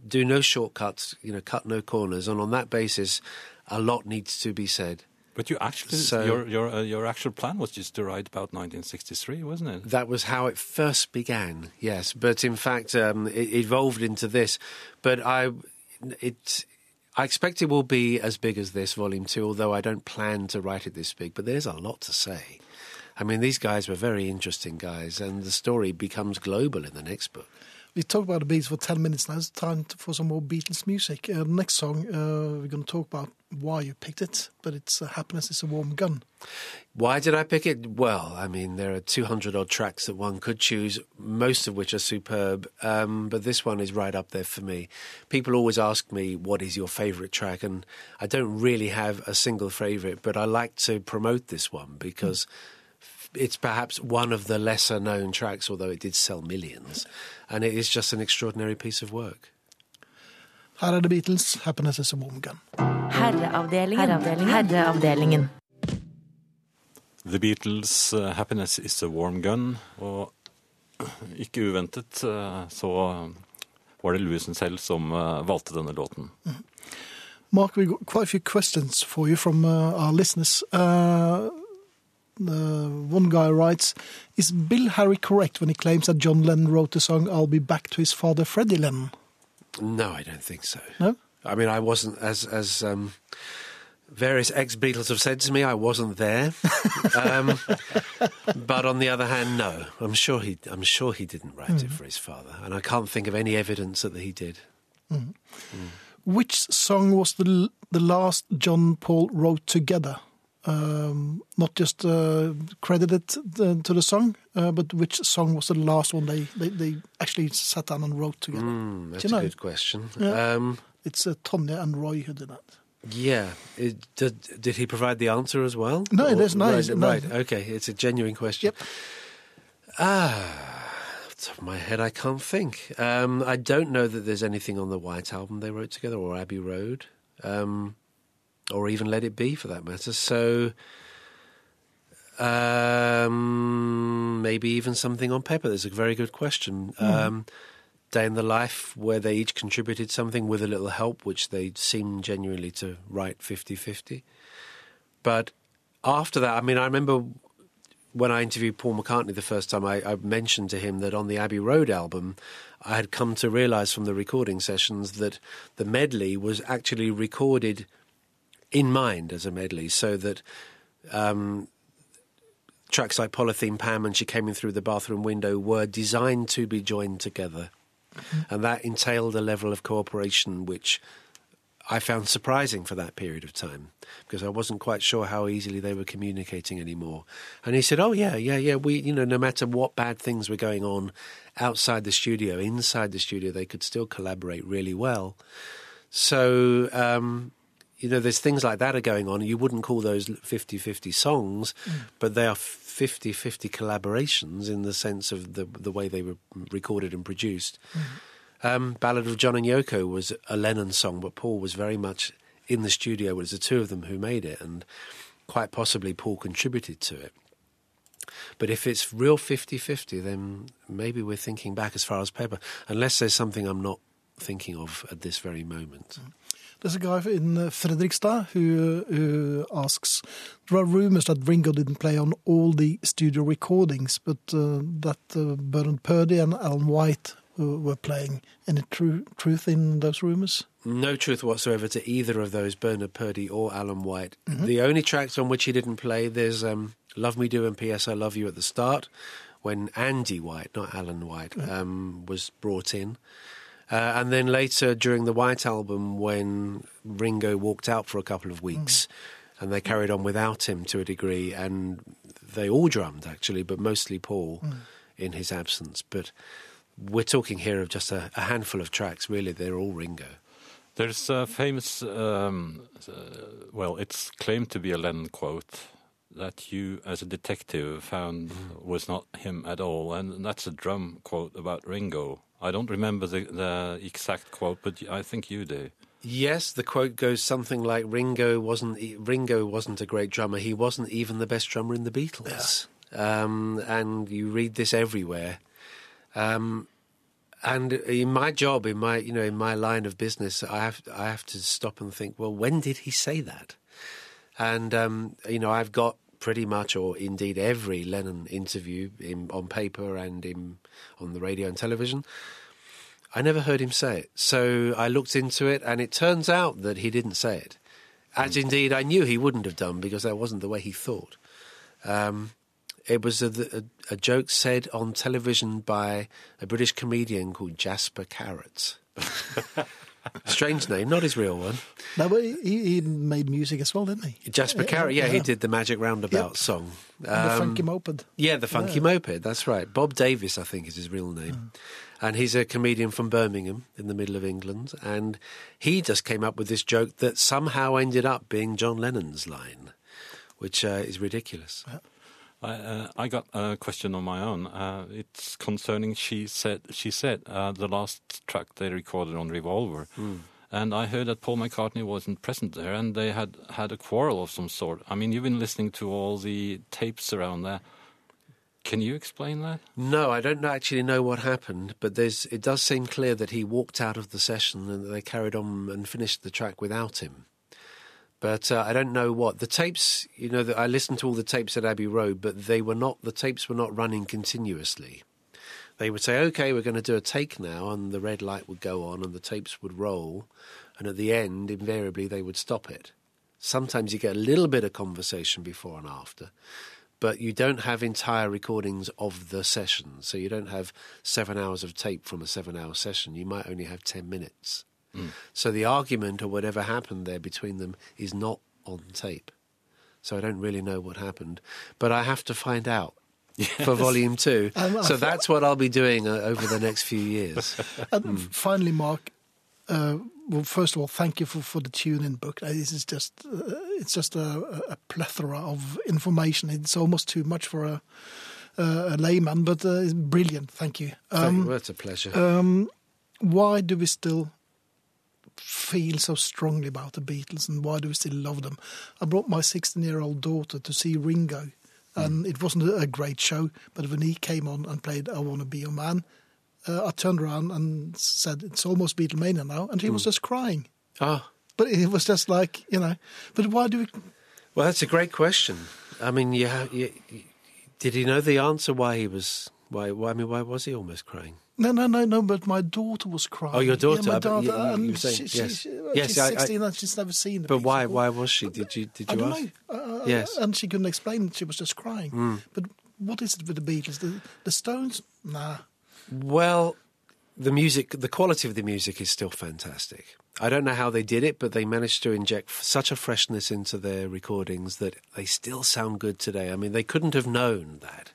do no shortcuts, you know, cut no corners, and on that basis, a lot needs to be said. But you actually, So- your your uh, your actual plan was just to write about 1963, wasn't it? That was how it first began, yes. But in fact, um, it evolved into this. But I, it, I expect it will be as big as this, Volume 2, although I don't plan to write it this big. But there's a lot to say. I mean, these guys were very interesting guys, and the story becomes global in the next book. We talked about the Beatles for 10 minutes now. It's time to- for some more Beatles music. Uh, the next song, uh, we're going to talk about why you picked it, but it's uh, Happiness is a Warm Gun. Why did I pick it? Well, I mean, there are 200 odd tracks that one could choose, most of which are superb, um, but this one is right up there for me. People always ask me, what is your favourite track? And I don't really have a single favourite, but I like to promote this one because it's perhaps one of the lesser known tracks, although it did sell millions. And it is just an extraordinary piece of work. Her er The Beatles, Happiness is a Warm Gun. Herreavdelingen. Herreavdelingen. The Beatles' uh, 'Happiness Is A Warm Gun'. Og <clears throat> ikke uventet uh, så var det Louisen selv som uh, valgte denne låten. Mark, we got quite a few questions for you from uh, our listeners. Uh, one guy writes, is Bill Harry correct when he claims that John Lennon wrote the song I'll Be Back to his father Freddie Lennon? No, I don't think so. No? I mean, I wasn't as as um, various ex Beatles have said to me. I wasn't there, <laughs> um, but on the other hand, no. I'm sure he. I'm sure he didn't write it for his father, and I can't think of any evidence that he did. Which song was the the last John Paul wrote together? Um, not just uh, credited to the song, uh, but which song was the last one they, they, they actually sat down and wrote together? Mm, that's a know? good question. Yeah. Um, It's uh, and Roy who did that. yeah, it, did, did he provide the answer as well? No, Or- there's no- Right, no. right. Okay, it's a genuine question. Yep. Ah, off the top of my head, I can't think. Um, I don't know that there's anything on the White Album they wrote together, or Abbey Road, um, or even Let It Be, for that matter. So, um, maybe even something on Pepper. There's a very good question. Um, Day in the Life, where they each contributed something with a little help, which they seem genuinely to write 50 50. But after that, I mean, I remember when I interviewed Paul McCartney the first time, I, I mentioned to him that on the Abbey Road album, I had come to realize from the recording sessions that the medley was actually recorded in mind as a medley, so that um, tracks like Polythene Pam and She Came In Through the Bathroom Window were designed to be joined together. And that entailed a level of cooperation which I found surprising for that period of time because I wasn't quite sure how easily they were communicating anymore. And he said, "Oh yeah, yeah, yeah. We, you know, no matter what bad things were going on outside the studio, inside the studio, they could still collaborate really well." So, um, you know, there's things like that are going on. You wouldn't call those 50-50 songs, mm. but they are 50-50 collaborations in the sense of the the way they were recorded and produced. Mm-hmm. Um, Ballad of John and Yoko was a Lennon song, but Paul was very much in the studio. It was the two of them who made it, and quite possibly Paul contributed to it. But if it's real 50 50, then maybe we're thinking back as far as paper, unless there's something I'm not thinking of at this very moment. Mm. There's a guy in uh, Fredrikstad who, who asks, there are rumors that Ringo didn't play on all the studio recordings, but uh, that uh, Bernard Purdy and Alan White were playing. Any true truth in those rumors? No truth whatsoever to either of those, Bernard Purdy or Alan White. The only tracks on which he didn't play, there's um, Love Me Do and P.S. I Love You at the start, when Andy White, not Alan White, um, was brought in. Uh, and then later during the White album, when Ringo walked out for a couple of weeks, and they carried on without him to a degree, and they all drummed actually, but mostly Paul in his absence. But we're talking here of just a, a handful of tracks, really. They're all Ringo. There's a famous, um, uh, well, it's claimed to be a Lennon quote that you, as a detective, found was not him at all, and that's a drum quote about Ringo. I don't remember the, the exact quote, but I think you do. Yes, the quote goes something like Ringo wasn't Ringo wasn't a great drummer. He wasn't even the best drummer in the Beatles. Um, and you read this everywhere. Um, and in my job, in my you know in my line of business, I have I have to stop and think. Well, when did he say that? And um, you know, I've got pretty much, or indeed every Lennon interview in, on paper and in, on the radio and television. I never heard him say it. So I looked into it, and it turns out that he didn't say it. As indeed I knew he wouldn't have done because that wasn't the way he thought. Um, it was a, a, a joke said on television by a British comedian called Jasper Carrot. <laughs> <laughs> Strange name, not his real one. No, but he, he made music as well, didn't he? Jasper Yeah, Carrot, yeah, he did the Magic Roundabout Yep. song. And the Um, Funky Moped. Yeah, the Funky Yeah. Moped, that's right. Bob Davis, I think, is his real name. And he's a comedian from Birmingham in the middle of England. And he just came up with this joke that somehow ended up being John Lennon's line, which uh, is ridiculous. I, uh, I got a question on my own. Uh, it's concerning she said she said uh, the last track they recorded on Revolver, and I heard that Paul McCartney wasn't present there, and they had had a quarrel of some sort. I mean, you've been listening to all the tapes around there. Can you explain that? No, I don't actually know what happened, but there's, it does seem clear that he walked out of the session and that they carried on and finished the track without him. But uh, I don't know what the tapes. You know, that I listened to all the tapes at Abbey Road, but they were not. The tapes were not running continuously. They would say, "Okay, we're going to do a take now," and the red light would go on, and the tapes would roll, and at the end, invariably, they would stop it. Sometimes you get a little bit of conversation before and after, but you don't have entire recordings of the session. So you don't have seven hours of tape from a seven hour session. You might only have 10 minutes. So the argument or whatever happened there between them is not on tape. So I don't really know what happened. But I have to find out for volume two. <laughs> Um, so thought- that's what I'll be doing uh, over the next few years. <laughs> And Hmm. finally, Mark, uh, well, first of all, thank you for, for the tune-in book. Uh, This is just, uh, it's just a, a plethora of information. It's almost too much for a, a layman, but uh, it's brilliant. Thank you. Um, well, it's a pleasure. um, why do we still feel so strongly about the Beatles and why do we still love them? I brought my 16 year old daughter to see Ringo, and it wasn't a great show, but when he came on and played I Wanna Be Your Man, uh, I turned around and said, It's almost Beatlemania now, and he was just crying. Ah. But it was just like, you know, but why do we. well, that's a great question. I mean, yeah, you, you- did he know the answer why he was. Why, why? I mean, why was he almost crying? No, no, no, no, but my daughter was crying. Oh, your daughter, Yeah, my I bet you- daughter. you- and you saying- she, yes. she- Yes, she's I- I- 16 and she's never seen But why? Beatles. Why was she? Did you? Did I you don't ask? know. Uh, Yes. And she couldn't explain. She was just crying. Hmm. But what is it with the Beatles? The, the Stones? Nah. Well, the music, the quality of the music is still fantastic. I don't know how they did it, but they managed to inject f- such a freshness into their recordings that they still sound good today. I mean, they couldn't have known that.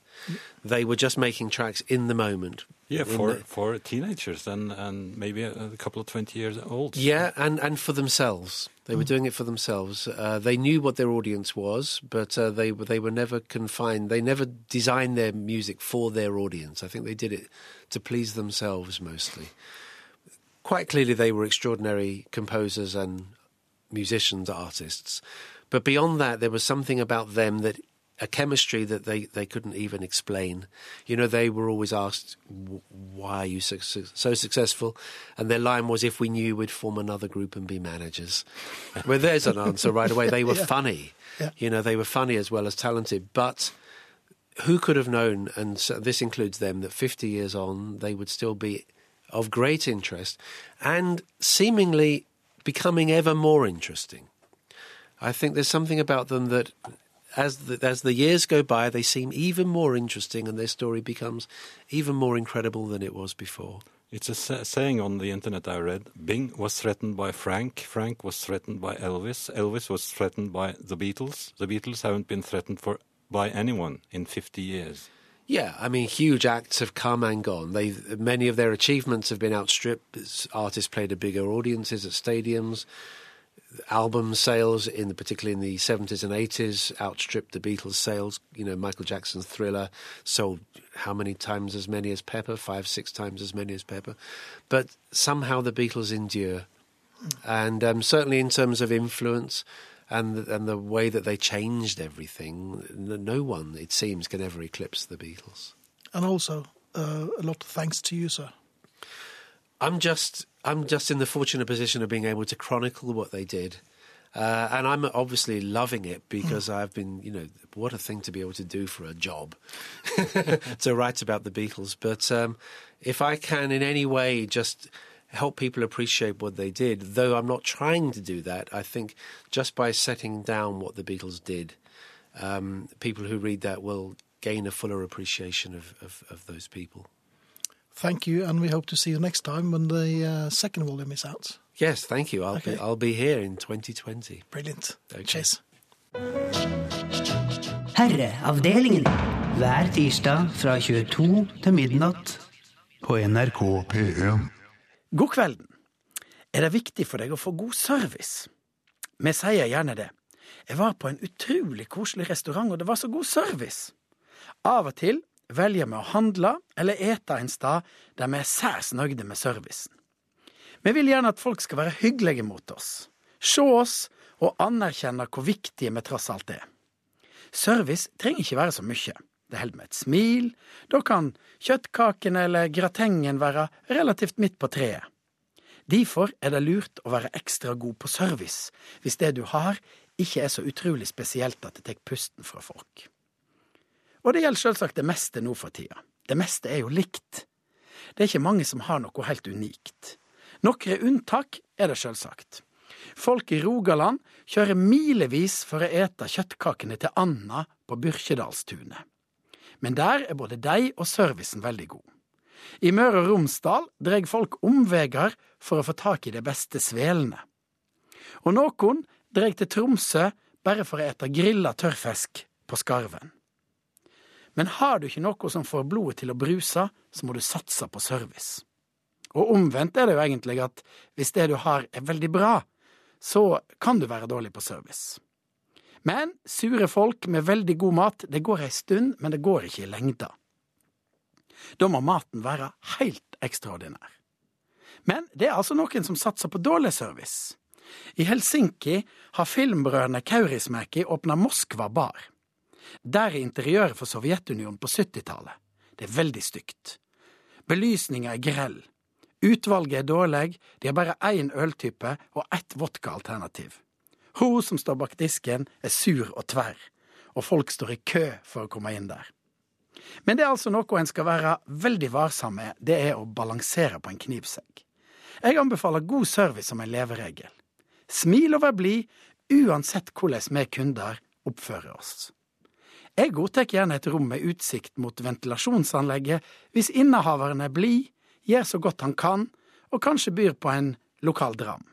They were just making tracks in the moment. Yeah, for the- for teenagers and and maybe a, a couple of twenty years old. Yeah, and, and for themselves. They were doing it for themselves. Uh, they knew what their audience was, but uh, they they were never confined. They never designed their music for their audience. I think they did it to please themselves mostly. Quite clearly, they were extraordinary composers and musicians, artists. But beyond that, there was something about them that a chemistry that they, they couldn't even explain. You know, they were always asked, why are you so, so, successful? And their line was, if we knew, we'd form another group and be managers. well, there's an answer right away. They were <laughs> funny. Yeah. You know, they were funny as well as talented. But who could have known, and so this includes them, that 50 years on, they would still be of great interest and seemingly becoming ever more interesting. I think there's something about them that, as the, as the years go by, they seem even more interesting, and their story becomes even more incredible than it was before. It's a sa- saying on the internet I read. Bing was threatened by Frank. Frank was threatened by Elvis. Elvis was threatened by the Beatles. The Beatles haven't been threatened for by anyone in 50 years. Yeah, I mean, huge acts have come and gone. They many of their achievements have been outstripped. Artists played to bigger audiences at stadiums. Album sales, in the, particularly in the seventies and eighties, outstripped the Beatles' sales. You know, Michael Jackson's Thriller sold how many times as many as Pepper? Five, six times as many as Pepper. But somehow the Beatles endure, and um, certainly in terms of influence and the, and the way that they changed everything, no one, it seems, can ever eclipse the Beatles. And also, uh, a lot of thanks to you, sir. I'm just I'm just in the fortunate position of being able to chronicle what they did. Uh, and I'm obviously loving it because I've been, you know, what a thing to be able to do for a job <laughs> to write about the Beatles. But um, if I can in any way just help people appreciate what they did, though I'm not trying to do that, I think just by setting down what the Beatles did, um, people who read that will gain a fuller appreciation of, of, of those people. Thank you, and we hope to see you next time when the uh, second volume is out. Yes, thank you. I'll Okay. be I'll be here in 2020. Brilliant. Okay. Cheers. Herreavdelingen. Hver tirsdag fra 22 til midnatt på NRK P1. God kvelden. Er det viktig for deg å få god service? Vi sier gjerne det. Jeg var på en utrolig koselig restaurant, og det var så god service. Av og til velger vi å handle eller ete en sted der vi er særs nøyde med servicen. Vi vil gjerne at folk skal være hyggelige mot oss, se oss og anerkjenne hvor viktige vi tross alt er. Service trenger ikke være så mye. Det holder med et smil. Da kan kjøttkaken eller gratengen være relativt midt på treet. Derfor er det lurt å være ekstra god på service hvis det du har, ikke er så utrolig spesielt at det tar pusten fra folk. Og det gjelder selvsagt det meste nå for tida. Det meste er jo likt. Det er ikke mange som har noe helt unikt. Nokre unntak er det selvsagt. Folk i Rogaland kjører milevis for å ete kjøttkakene til Anna på Byrkjedalstunet. Men der er både de og servicen veldig god. I Møre og Romsdal dreg folk omveier for å få tak i de beste svelene. Og noen dreg til Tromsø bare for å ete grilla tørrfisk på skarven. Men har du ikke noe som får blodet til å bruse, så må du satse på service. Og omvendt er det jo egentlig at hvis det du har er veldig bra, så kan du være dårlig på service. Men sure folk med veldig god mat, det går ei stund, men det går ikke i lengda. Da må maten være helt ekstraordinær. Men det er altså noen som satser på dårlig service. I Helsinki har filmbrødrene Kaurismäki åpna Moskva bar. Der er interiøret for Sovjetunionen på 70-tallet. Det er veldig stygt. Belysninga er grell. Utvalget er dårlig, de har bare én øltype og ett vodkaalternativ. Hun som står bak disken, er sur og tverr, og folk står i kø for å komme inn der. Men det er altså noe en skal være veldig varsom med, det er å balansere på en knivsegg. Jeg anbefaler god service som en leveregel. Smil og vær blid, uansett hvordan vi kunder oppfører oss. Jeg godtar gjerne et rom med utsikt mot ventilasjonsanlegget hvis innehaveren er blid, gjør så godt han kan, og kanskje byr på en lokal dram.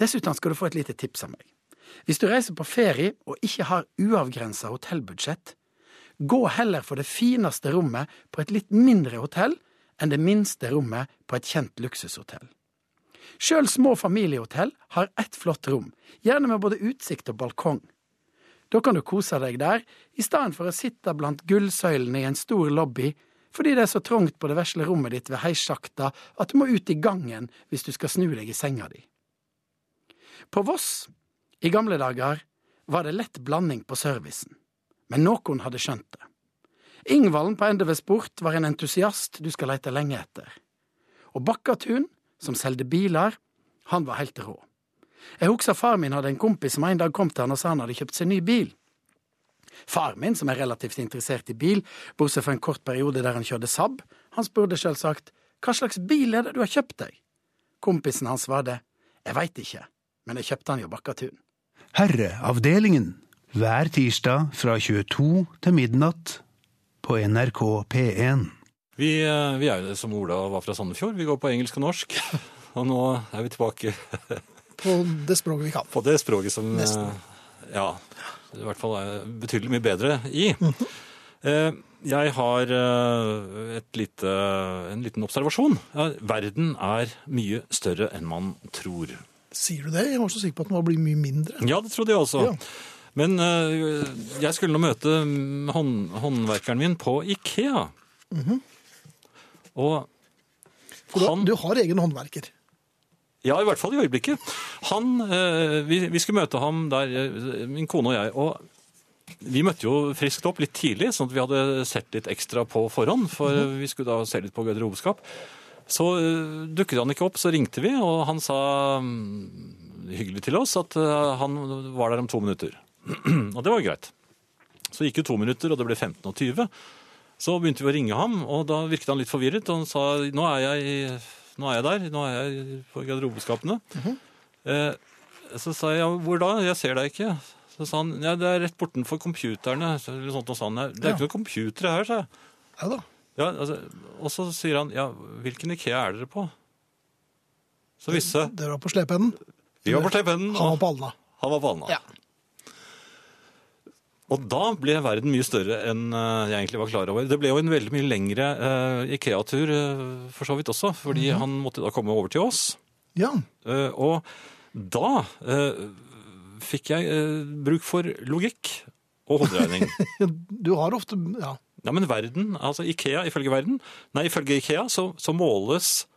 Dessuten skal du få et lite tips av meg. Hvis du reiser på ferie og ikke har uavgrensa hotellbudsjett, gå heller for det fineste rommet på et litt mindre hotell enn det minste rommet på et kjent luksushotell. Sjøl små familiehotell har ett flott rom, gjerne med både utsikt og balkong. Da kan du kose deg der, i stedet for å sitte blant gullsøylene i en stor lobby fordi det er så trangt på det vesle rommet ditt ved heissjakta at du må ut i gangen hvis du skal snu deg i senga di. På Voss, i gamle dager, var det lett blanding på servicen. Men noen hadde skjønt det. Ingvalden på Endeve Sport var en entusiast du skal leite lenge etter. Og Bakkatun, som selgde biler, han var helt rå. Jeg husker far min hadde en kompis som en dag kom til han og sa han hadde kjøpt seg ny bil. Far min, som er relativt interessert i bil, bortsett fra en kort periode der han kjørte Saab, han spurte selvsagt hva slags bil er det du har kjøpt deg? Kompisen hans svarte jeg veit ikke, men jeg kjøpte han jo Bakkatun. Herreavdelingen hver tirsdag fra 22 til midnatt på NRK P1. Vi, eh, vi er jo som Ola var fra Sandefjord. Vi går på engelsk og norsk. <laughs> Og nå er vi tilbake <laughs> På det språket vi kan. på det språket som eh, Nesten. Ja, i hvert fall er betydelig mye bedre i. Eh, Jeg har eh, et lite, en liten observasjon. Verden er mye større enn man tror. Sier du det? Jeg var så sikker på at den var blitt mye mindre. Ja, det trodde jeg også. Ja. Men jeg skulle nå møte mm, hånd, håndverkeren min på Ikea. Og han, du, du har egen håndverker. Ja, i hvert fall i øyeblikket. Han, eh, vi, vi skulle møte ham der, eh, min kone og jeg, og vi møtte jo friskt opp litt tidlig, sånn at vi hadde sett litt ekstra på forhånd, for vi skulle da se litt på garderobeskap. Så eh, dukket han ikke opp, så ringte vi, og han sa mm, hyggelig til oss at han var der om to minutter. <clears throat> og det var jo greit. Så gikk jo to minutter, og det ble 15 og 20. Så begynte vi å ringe ham, og da virket han litt forvirret, og han sa nå er jeg, i- nå er jeg der, nå er jeg på garderobeskapene. eh, så sa jeg ja, hvor da? Jeg ser deg ikke. Så sa han ja, det er rett bortenfor computerne. Eller sånt, og han, det er ikke noen computere her, sa jeg. Ja da. Ja, altså, og så sier han ja, hvilken Ikea er dere på? Så visse. Dere var på slepeenden. Vi var på Slepeenden, Han var på Alna. han var på Alna. Ja. Og da ble verden mye større enn eh, jeg egentlig var klar over. Det ble jo en veldig mye lengre uh, Ikea-tur uh, for så vidt også, fordi han måtte da komme over til oss. Ja. Uh, og da fikk jeg bruk for logikk og hoderegning. <laughs> Du har ofte Ja. Ja, men verden, altså Ikea, ifølge verden, nei, ifølge Ikea så, så måles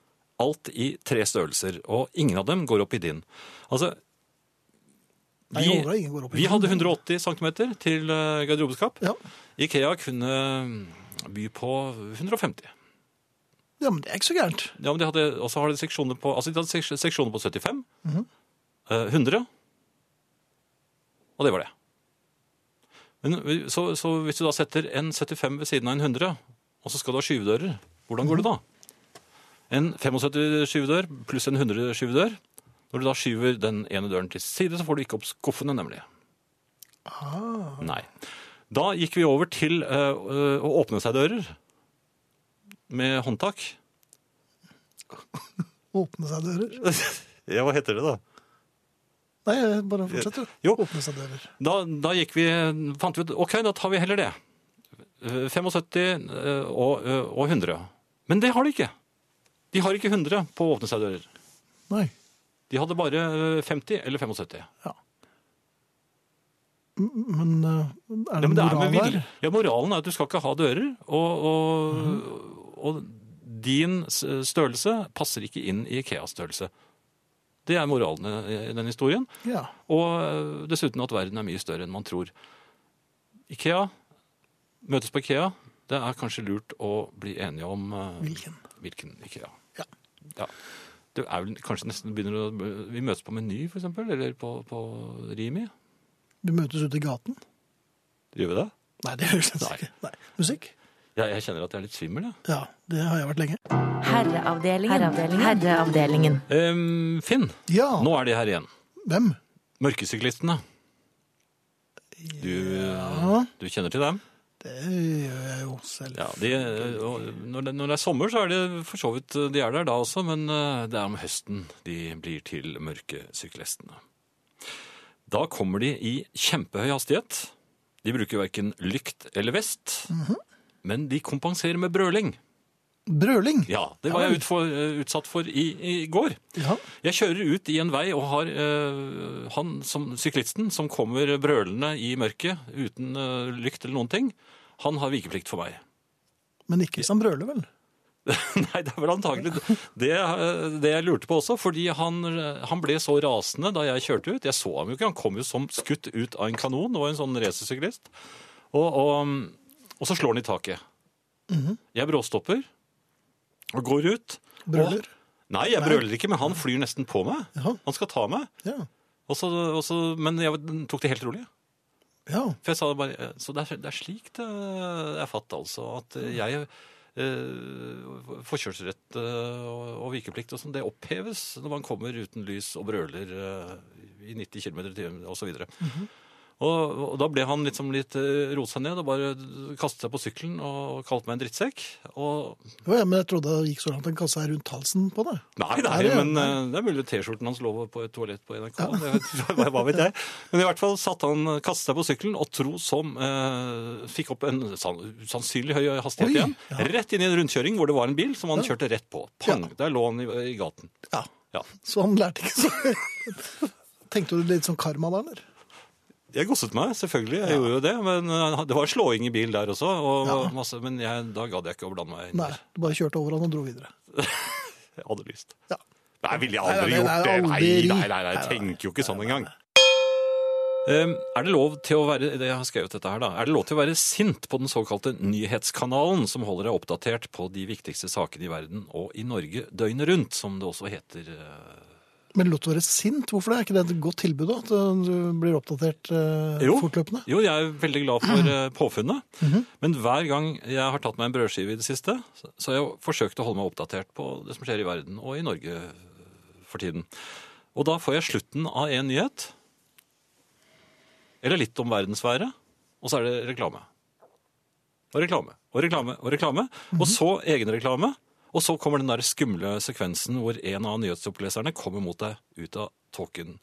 alt i tre størrelser, og ingen av dem går opp i din. Altså, Nei, jeg lover ingen går opp vi hadde 180 cm til eh, garderobeskap. Ja. Ikea kunne by på 150. ja, men det er ikke så gærent. Ja, men de hadde, har de seksjoner på, altså de hadde seksjoner på 75, eh, 100, og det var det. Men så, så hvis du da setter en 75 ved siden av en 100, og så skal du ha skyvedører, hvordan går det da? En 75 skyvedør pluss en 100 skyvedør. Når du da skyver den ene døren til side, så får du ikke opp skuffene, nemlig. Ah. Nei. Da gikk vi over til uh, å åpne seg dører med håndtak. <laughs> Åpne seg dører. <laughs> Ja, hva heter det da? Nei, bare fortsett, du. Jo. Åpne seg dører. Da, da gikk vi, fant vi ut, ok, da tar vi heller det. Eh, 75 eh, og, eh, og 100. Men det har de ikke. De har ikke 100 på å åpne seg dører. Nei. De hadde bare eh, 50 eller 75. Men er er Ja, det men det er moral der? Ja, moralen er at du skal ikke ha dører, og, og, og din størrelse passer ikke inn i IKEA-størrelse. Det er moralen i i den historien. Ja. Og eh, dessuten at verden er mye større enn man tror. Ikea, møtes på Ikea, det er kanskje lurt å bli enige om uh, Hvilken? hvilken Ikea. Ja. Ja. Det er vel kanskje nesten begynner å Vi møtes på Meny, for eksempel, eller på, på Rimi. Vi møtes ute i gaten? Gjør vi det? Nei, det gjør vi slett Nei. ikke. Nei. Musikk? Ja, jeg kjenner at jeg er litt svimmel, jeg. Ja, det har jeg vært lenge. Herreavdelingen. Herreavdelingen. Herreavdelingen. Um, Finn, Ja, nå er de her igjen. hvem? Mørkesyklistene. Du, Ja, du kjenner til dem? Det gjør jeg jo selv. Ja, de, når, det, når det er sommer, så er det for så vidt De er der da også, men eh, det er om høsten de blir til mørke syklistene. Da kommer de i kjempehøy hastighet. De bruker verken lykt eller vest, men de kompenserer med brøling. Brøling? Ja, det var jeg utfor, eh, utsatt for i, i går. Ja. Jeg kjører ut i en vei og har uh, han som syklisten som kommer brølende i mørket uten uh, lykt eller noen ting, han har vikeplikt for meg. Men ikke hvis han brøler, vel? <laughs> Nei, det er vel antagelig det, det jeg lurte på også, fordi han, han ble så rasende da jeg kjørte ut. Jeg så ham jo ikke, han kom jo som skutt ut av en kanon, og en sånn racersyklist. Og, og, og så slår han i taket. Jeg bråstopper og går ut. Brøler? Og, nei, jeg brøler ikke, men han flyr nesten på meg. Jaha. Han skal ta meg. Ja. Og så, og så, men jeg tok det helt rolig. ja. For jeg sa bare, Så det er, det er slik det er fatt, altså. At jeg eh, Forkjørsrett eh, og, og vikeplikt og sånn, det oppheves når man kommer uten lys og brøler eh, i 90 km i timen osv. Og, og da ble han liksom litt rosa roet seg ned og bare kastet seg på sykkelen og kalte meg en drittsekk. Og Jo, ja, men jeg trodde det gikk så langt han kastet seg rundt halsen på deg. Nei, nei, det- men nei. det er mulig T-skjorten hans lå på et toalett på NRK. Det <laughs> vet- hva, vet jeg. Men i hvert fall satt han, kastet seg på sykkelen og tro som eh, fikk opp en usannsynlig sannsynlig høy hastighet Oi, igjen. ja. Rett inn i en rundkjøring hvor det var en bil som han kjørte rett på. Pang! Der lå han i, i gaten. Ja. Ja. Så han lærte ikke så <laughs> Tenkte du litt sånn karma da, eller? Jeg gosset meg, selvfølgelig. Jeg gjorde jo det. Men eh, det var slåing i bil der også. Og Ja. masse, men jeg, da gadd jeg ikke å blande meg inn. Nei, du bare kjørte over han og dro videre. <laughs> Jeg hadde lyst. Ja. Nei, ville jeg aldri nei, gjort det. Nei, nei, nei, nei, jeg tenker jo ikke sånn engang. Um, er det lov til å være det jeg har skrevet dette her da, er det lov til å være sint på den såkalte nyhetskanalen som holder deg oppdatert på de viktigste sakene i verden og i Norge døgnet rundt, som det også heter? eh, Men til å være sint, hvorfor det? Er ikke det et godt tilbud da? At uh, du blir oppdatert eh, Jo. fortløpende? Jo, jeg er veldig glad for <clears throat> eh, påfunnet. Men hver gang jeg har tatt meg en brødskive i det siste, så har jeg forsøkt å holde meg oppdatert på det som skjer i verden og i Norge for tiden. Og da får jeg slutten av en nyhet, eller litt om verdensværet, og så er det reklame. Og reklame, og reklame, og reklame. Og så egenreklame. Og så kommer den der skumle sekvensen hvor en av nyhetsoppleserne kommer mot deg ut av tåken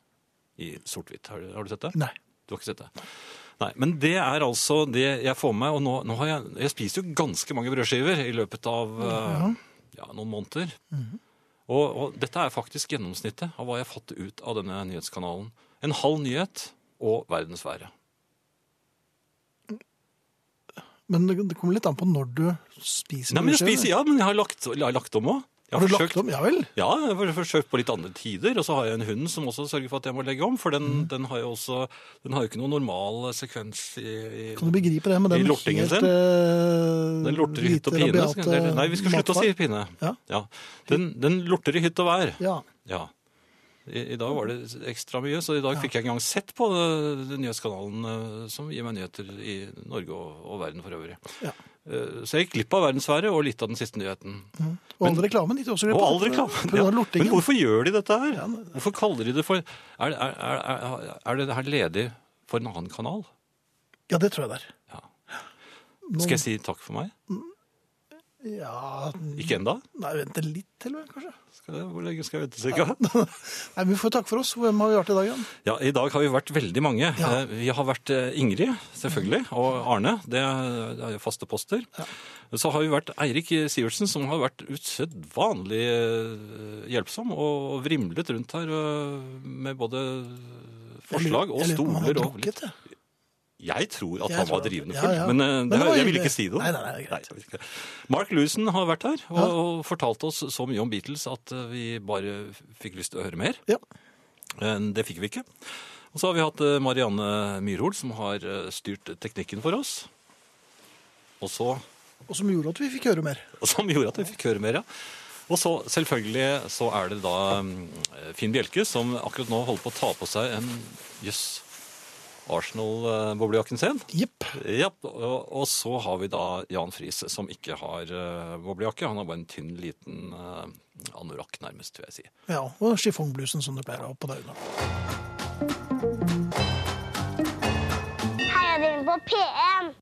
i sort-hvitt. Har, du- har du sett det? Nei. Du har ikke sett det? Nei, men det er altså det jeg får med meg. Og nå, nå har jeg, jeg spiser jo ganske mange brødskiver i løpet av eh, ja, noen måneder. og, og dette er faktisk gjennomsnittet av hva jeg har fått ut av denne nyhetskanalen. En halv nyhet og verdensværet. Men det, kommer litt an på når du spiser Nei, men jeg spiser, ja, men jeg har lagt, jeg har lagt om òg. Har du lagt om? Ja vel? Ja, jeg har forsøkt på litt andre tider. Og så har jeg en hund som også sørger for at jeg må legge om. For den, Mm. den har jo også Den har jo ikke noen normal sekvens i, i Kan du begripe det med den lortingen helt sin? uh, Den lorter i hytt og pine. Skal- Nei, vi skal slutte å si pinne. Ja. Den, den lorter i hytt og vær. Ja. Ja. I, I dag var det ekstra mye, så i dag fikk jeg ikke engang sett på eh, den nyhetskanalen eh, som gir meg nyheter i Norge og, og verden for øvrig. Ja. Eh, Så jeg gikk glipp av verdensværet og litt av den siste nyheten. Og all reklamen gikk også glipp av, all reklame. på grunn av Ja. Men hvorfor gjør de dette her? Hvorfor kaller de det for Er, er, er, er, er det her ledig for en annen kanal? Ja, det tror jeg det er. Ja. Skal jeg si takk for meg? Ja Ikke enda? Nei, vente litt til, vel, kanskje. Skal jeg, hvor lenge skal jeg vente cirka? <laughs> Nei, men Vi får takke for oss. Hvem har vi vært i dag, Jan? Ja, I dag har vi vært veldig mange. Ja. Eh, Vi har vært eh, Ingrid, selvfølgelig, og Arne. Det er jo faste poster. Så har vi vært Eirik Sivertsen, som har vært usedvanlig eh, hjelpsom og vrimlet rundt her med både forslag og Jeg lurer på om han har stoler. drukket, jeg. Jeg tror at Jeg han var drivende full, ja. men, eh, Men det, jeg vil ikke si det. Nei, nei, nei, greit. Mark Lewison har vært her og, Ja. og fortalt oss så mye om Beatles at eh, vi bare fikk lyst til å høre mer. Ja. Men Det fikk vi ikke. Og så har vi hatt eh, Marianne Myrhol, som har styrt teknikken for oss. Og så, Og som gjorde at vi fikk høre mer. og som gjorde at vi fikk høre mer, ja. Og så selvfølgelig så er det da mm, Finn Bjelke som akkurat nå holder på å ta på seg en jøss Arsenal-boblejakken sin. Yep. Yep. og, og så har vi da Jan Friis, som ikke har uh, boblejakke. Han har bare en tynn, liten uh, anorakk, nærmest, vil jeg si. Ja, og chiffongblusen som du pleier å ha på deg under. Heiadelen på P1.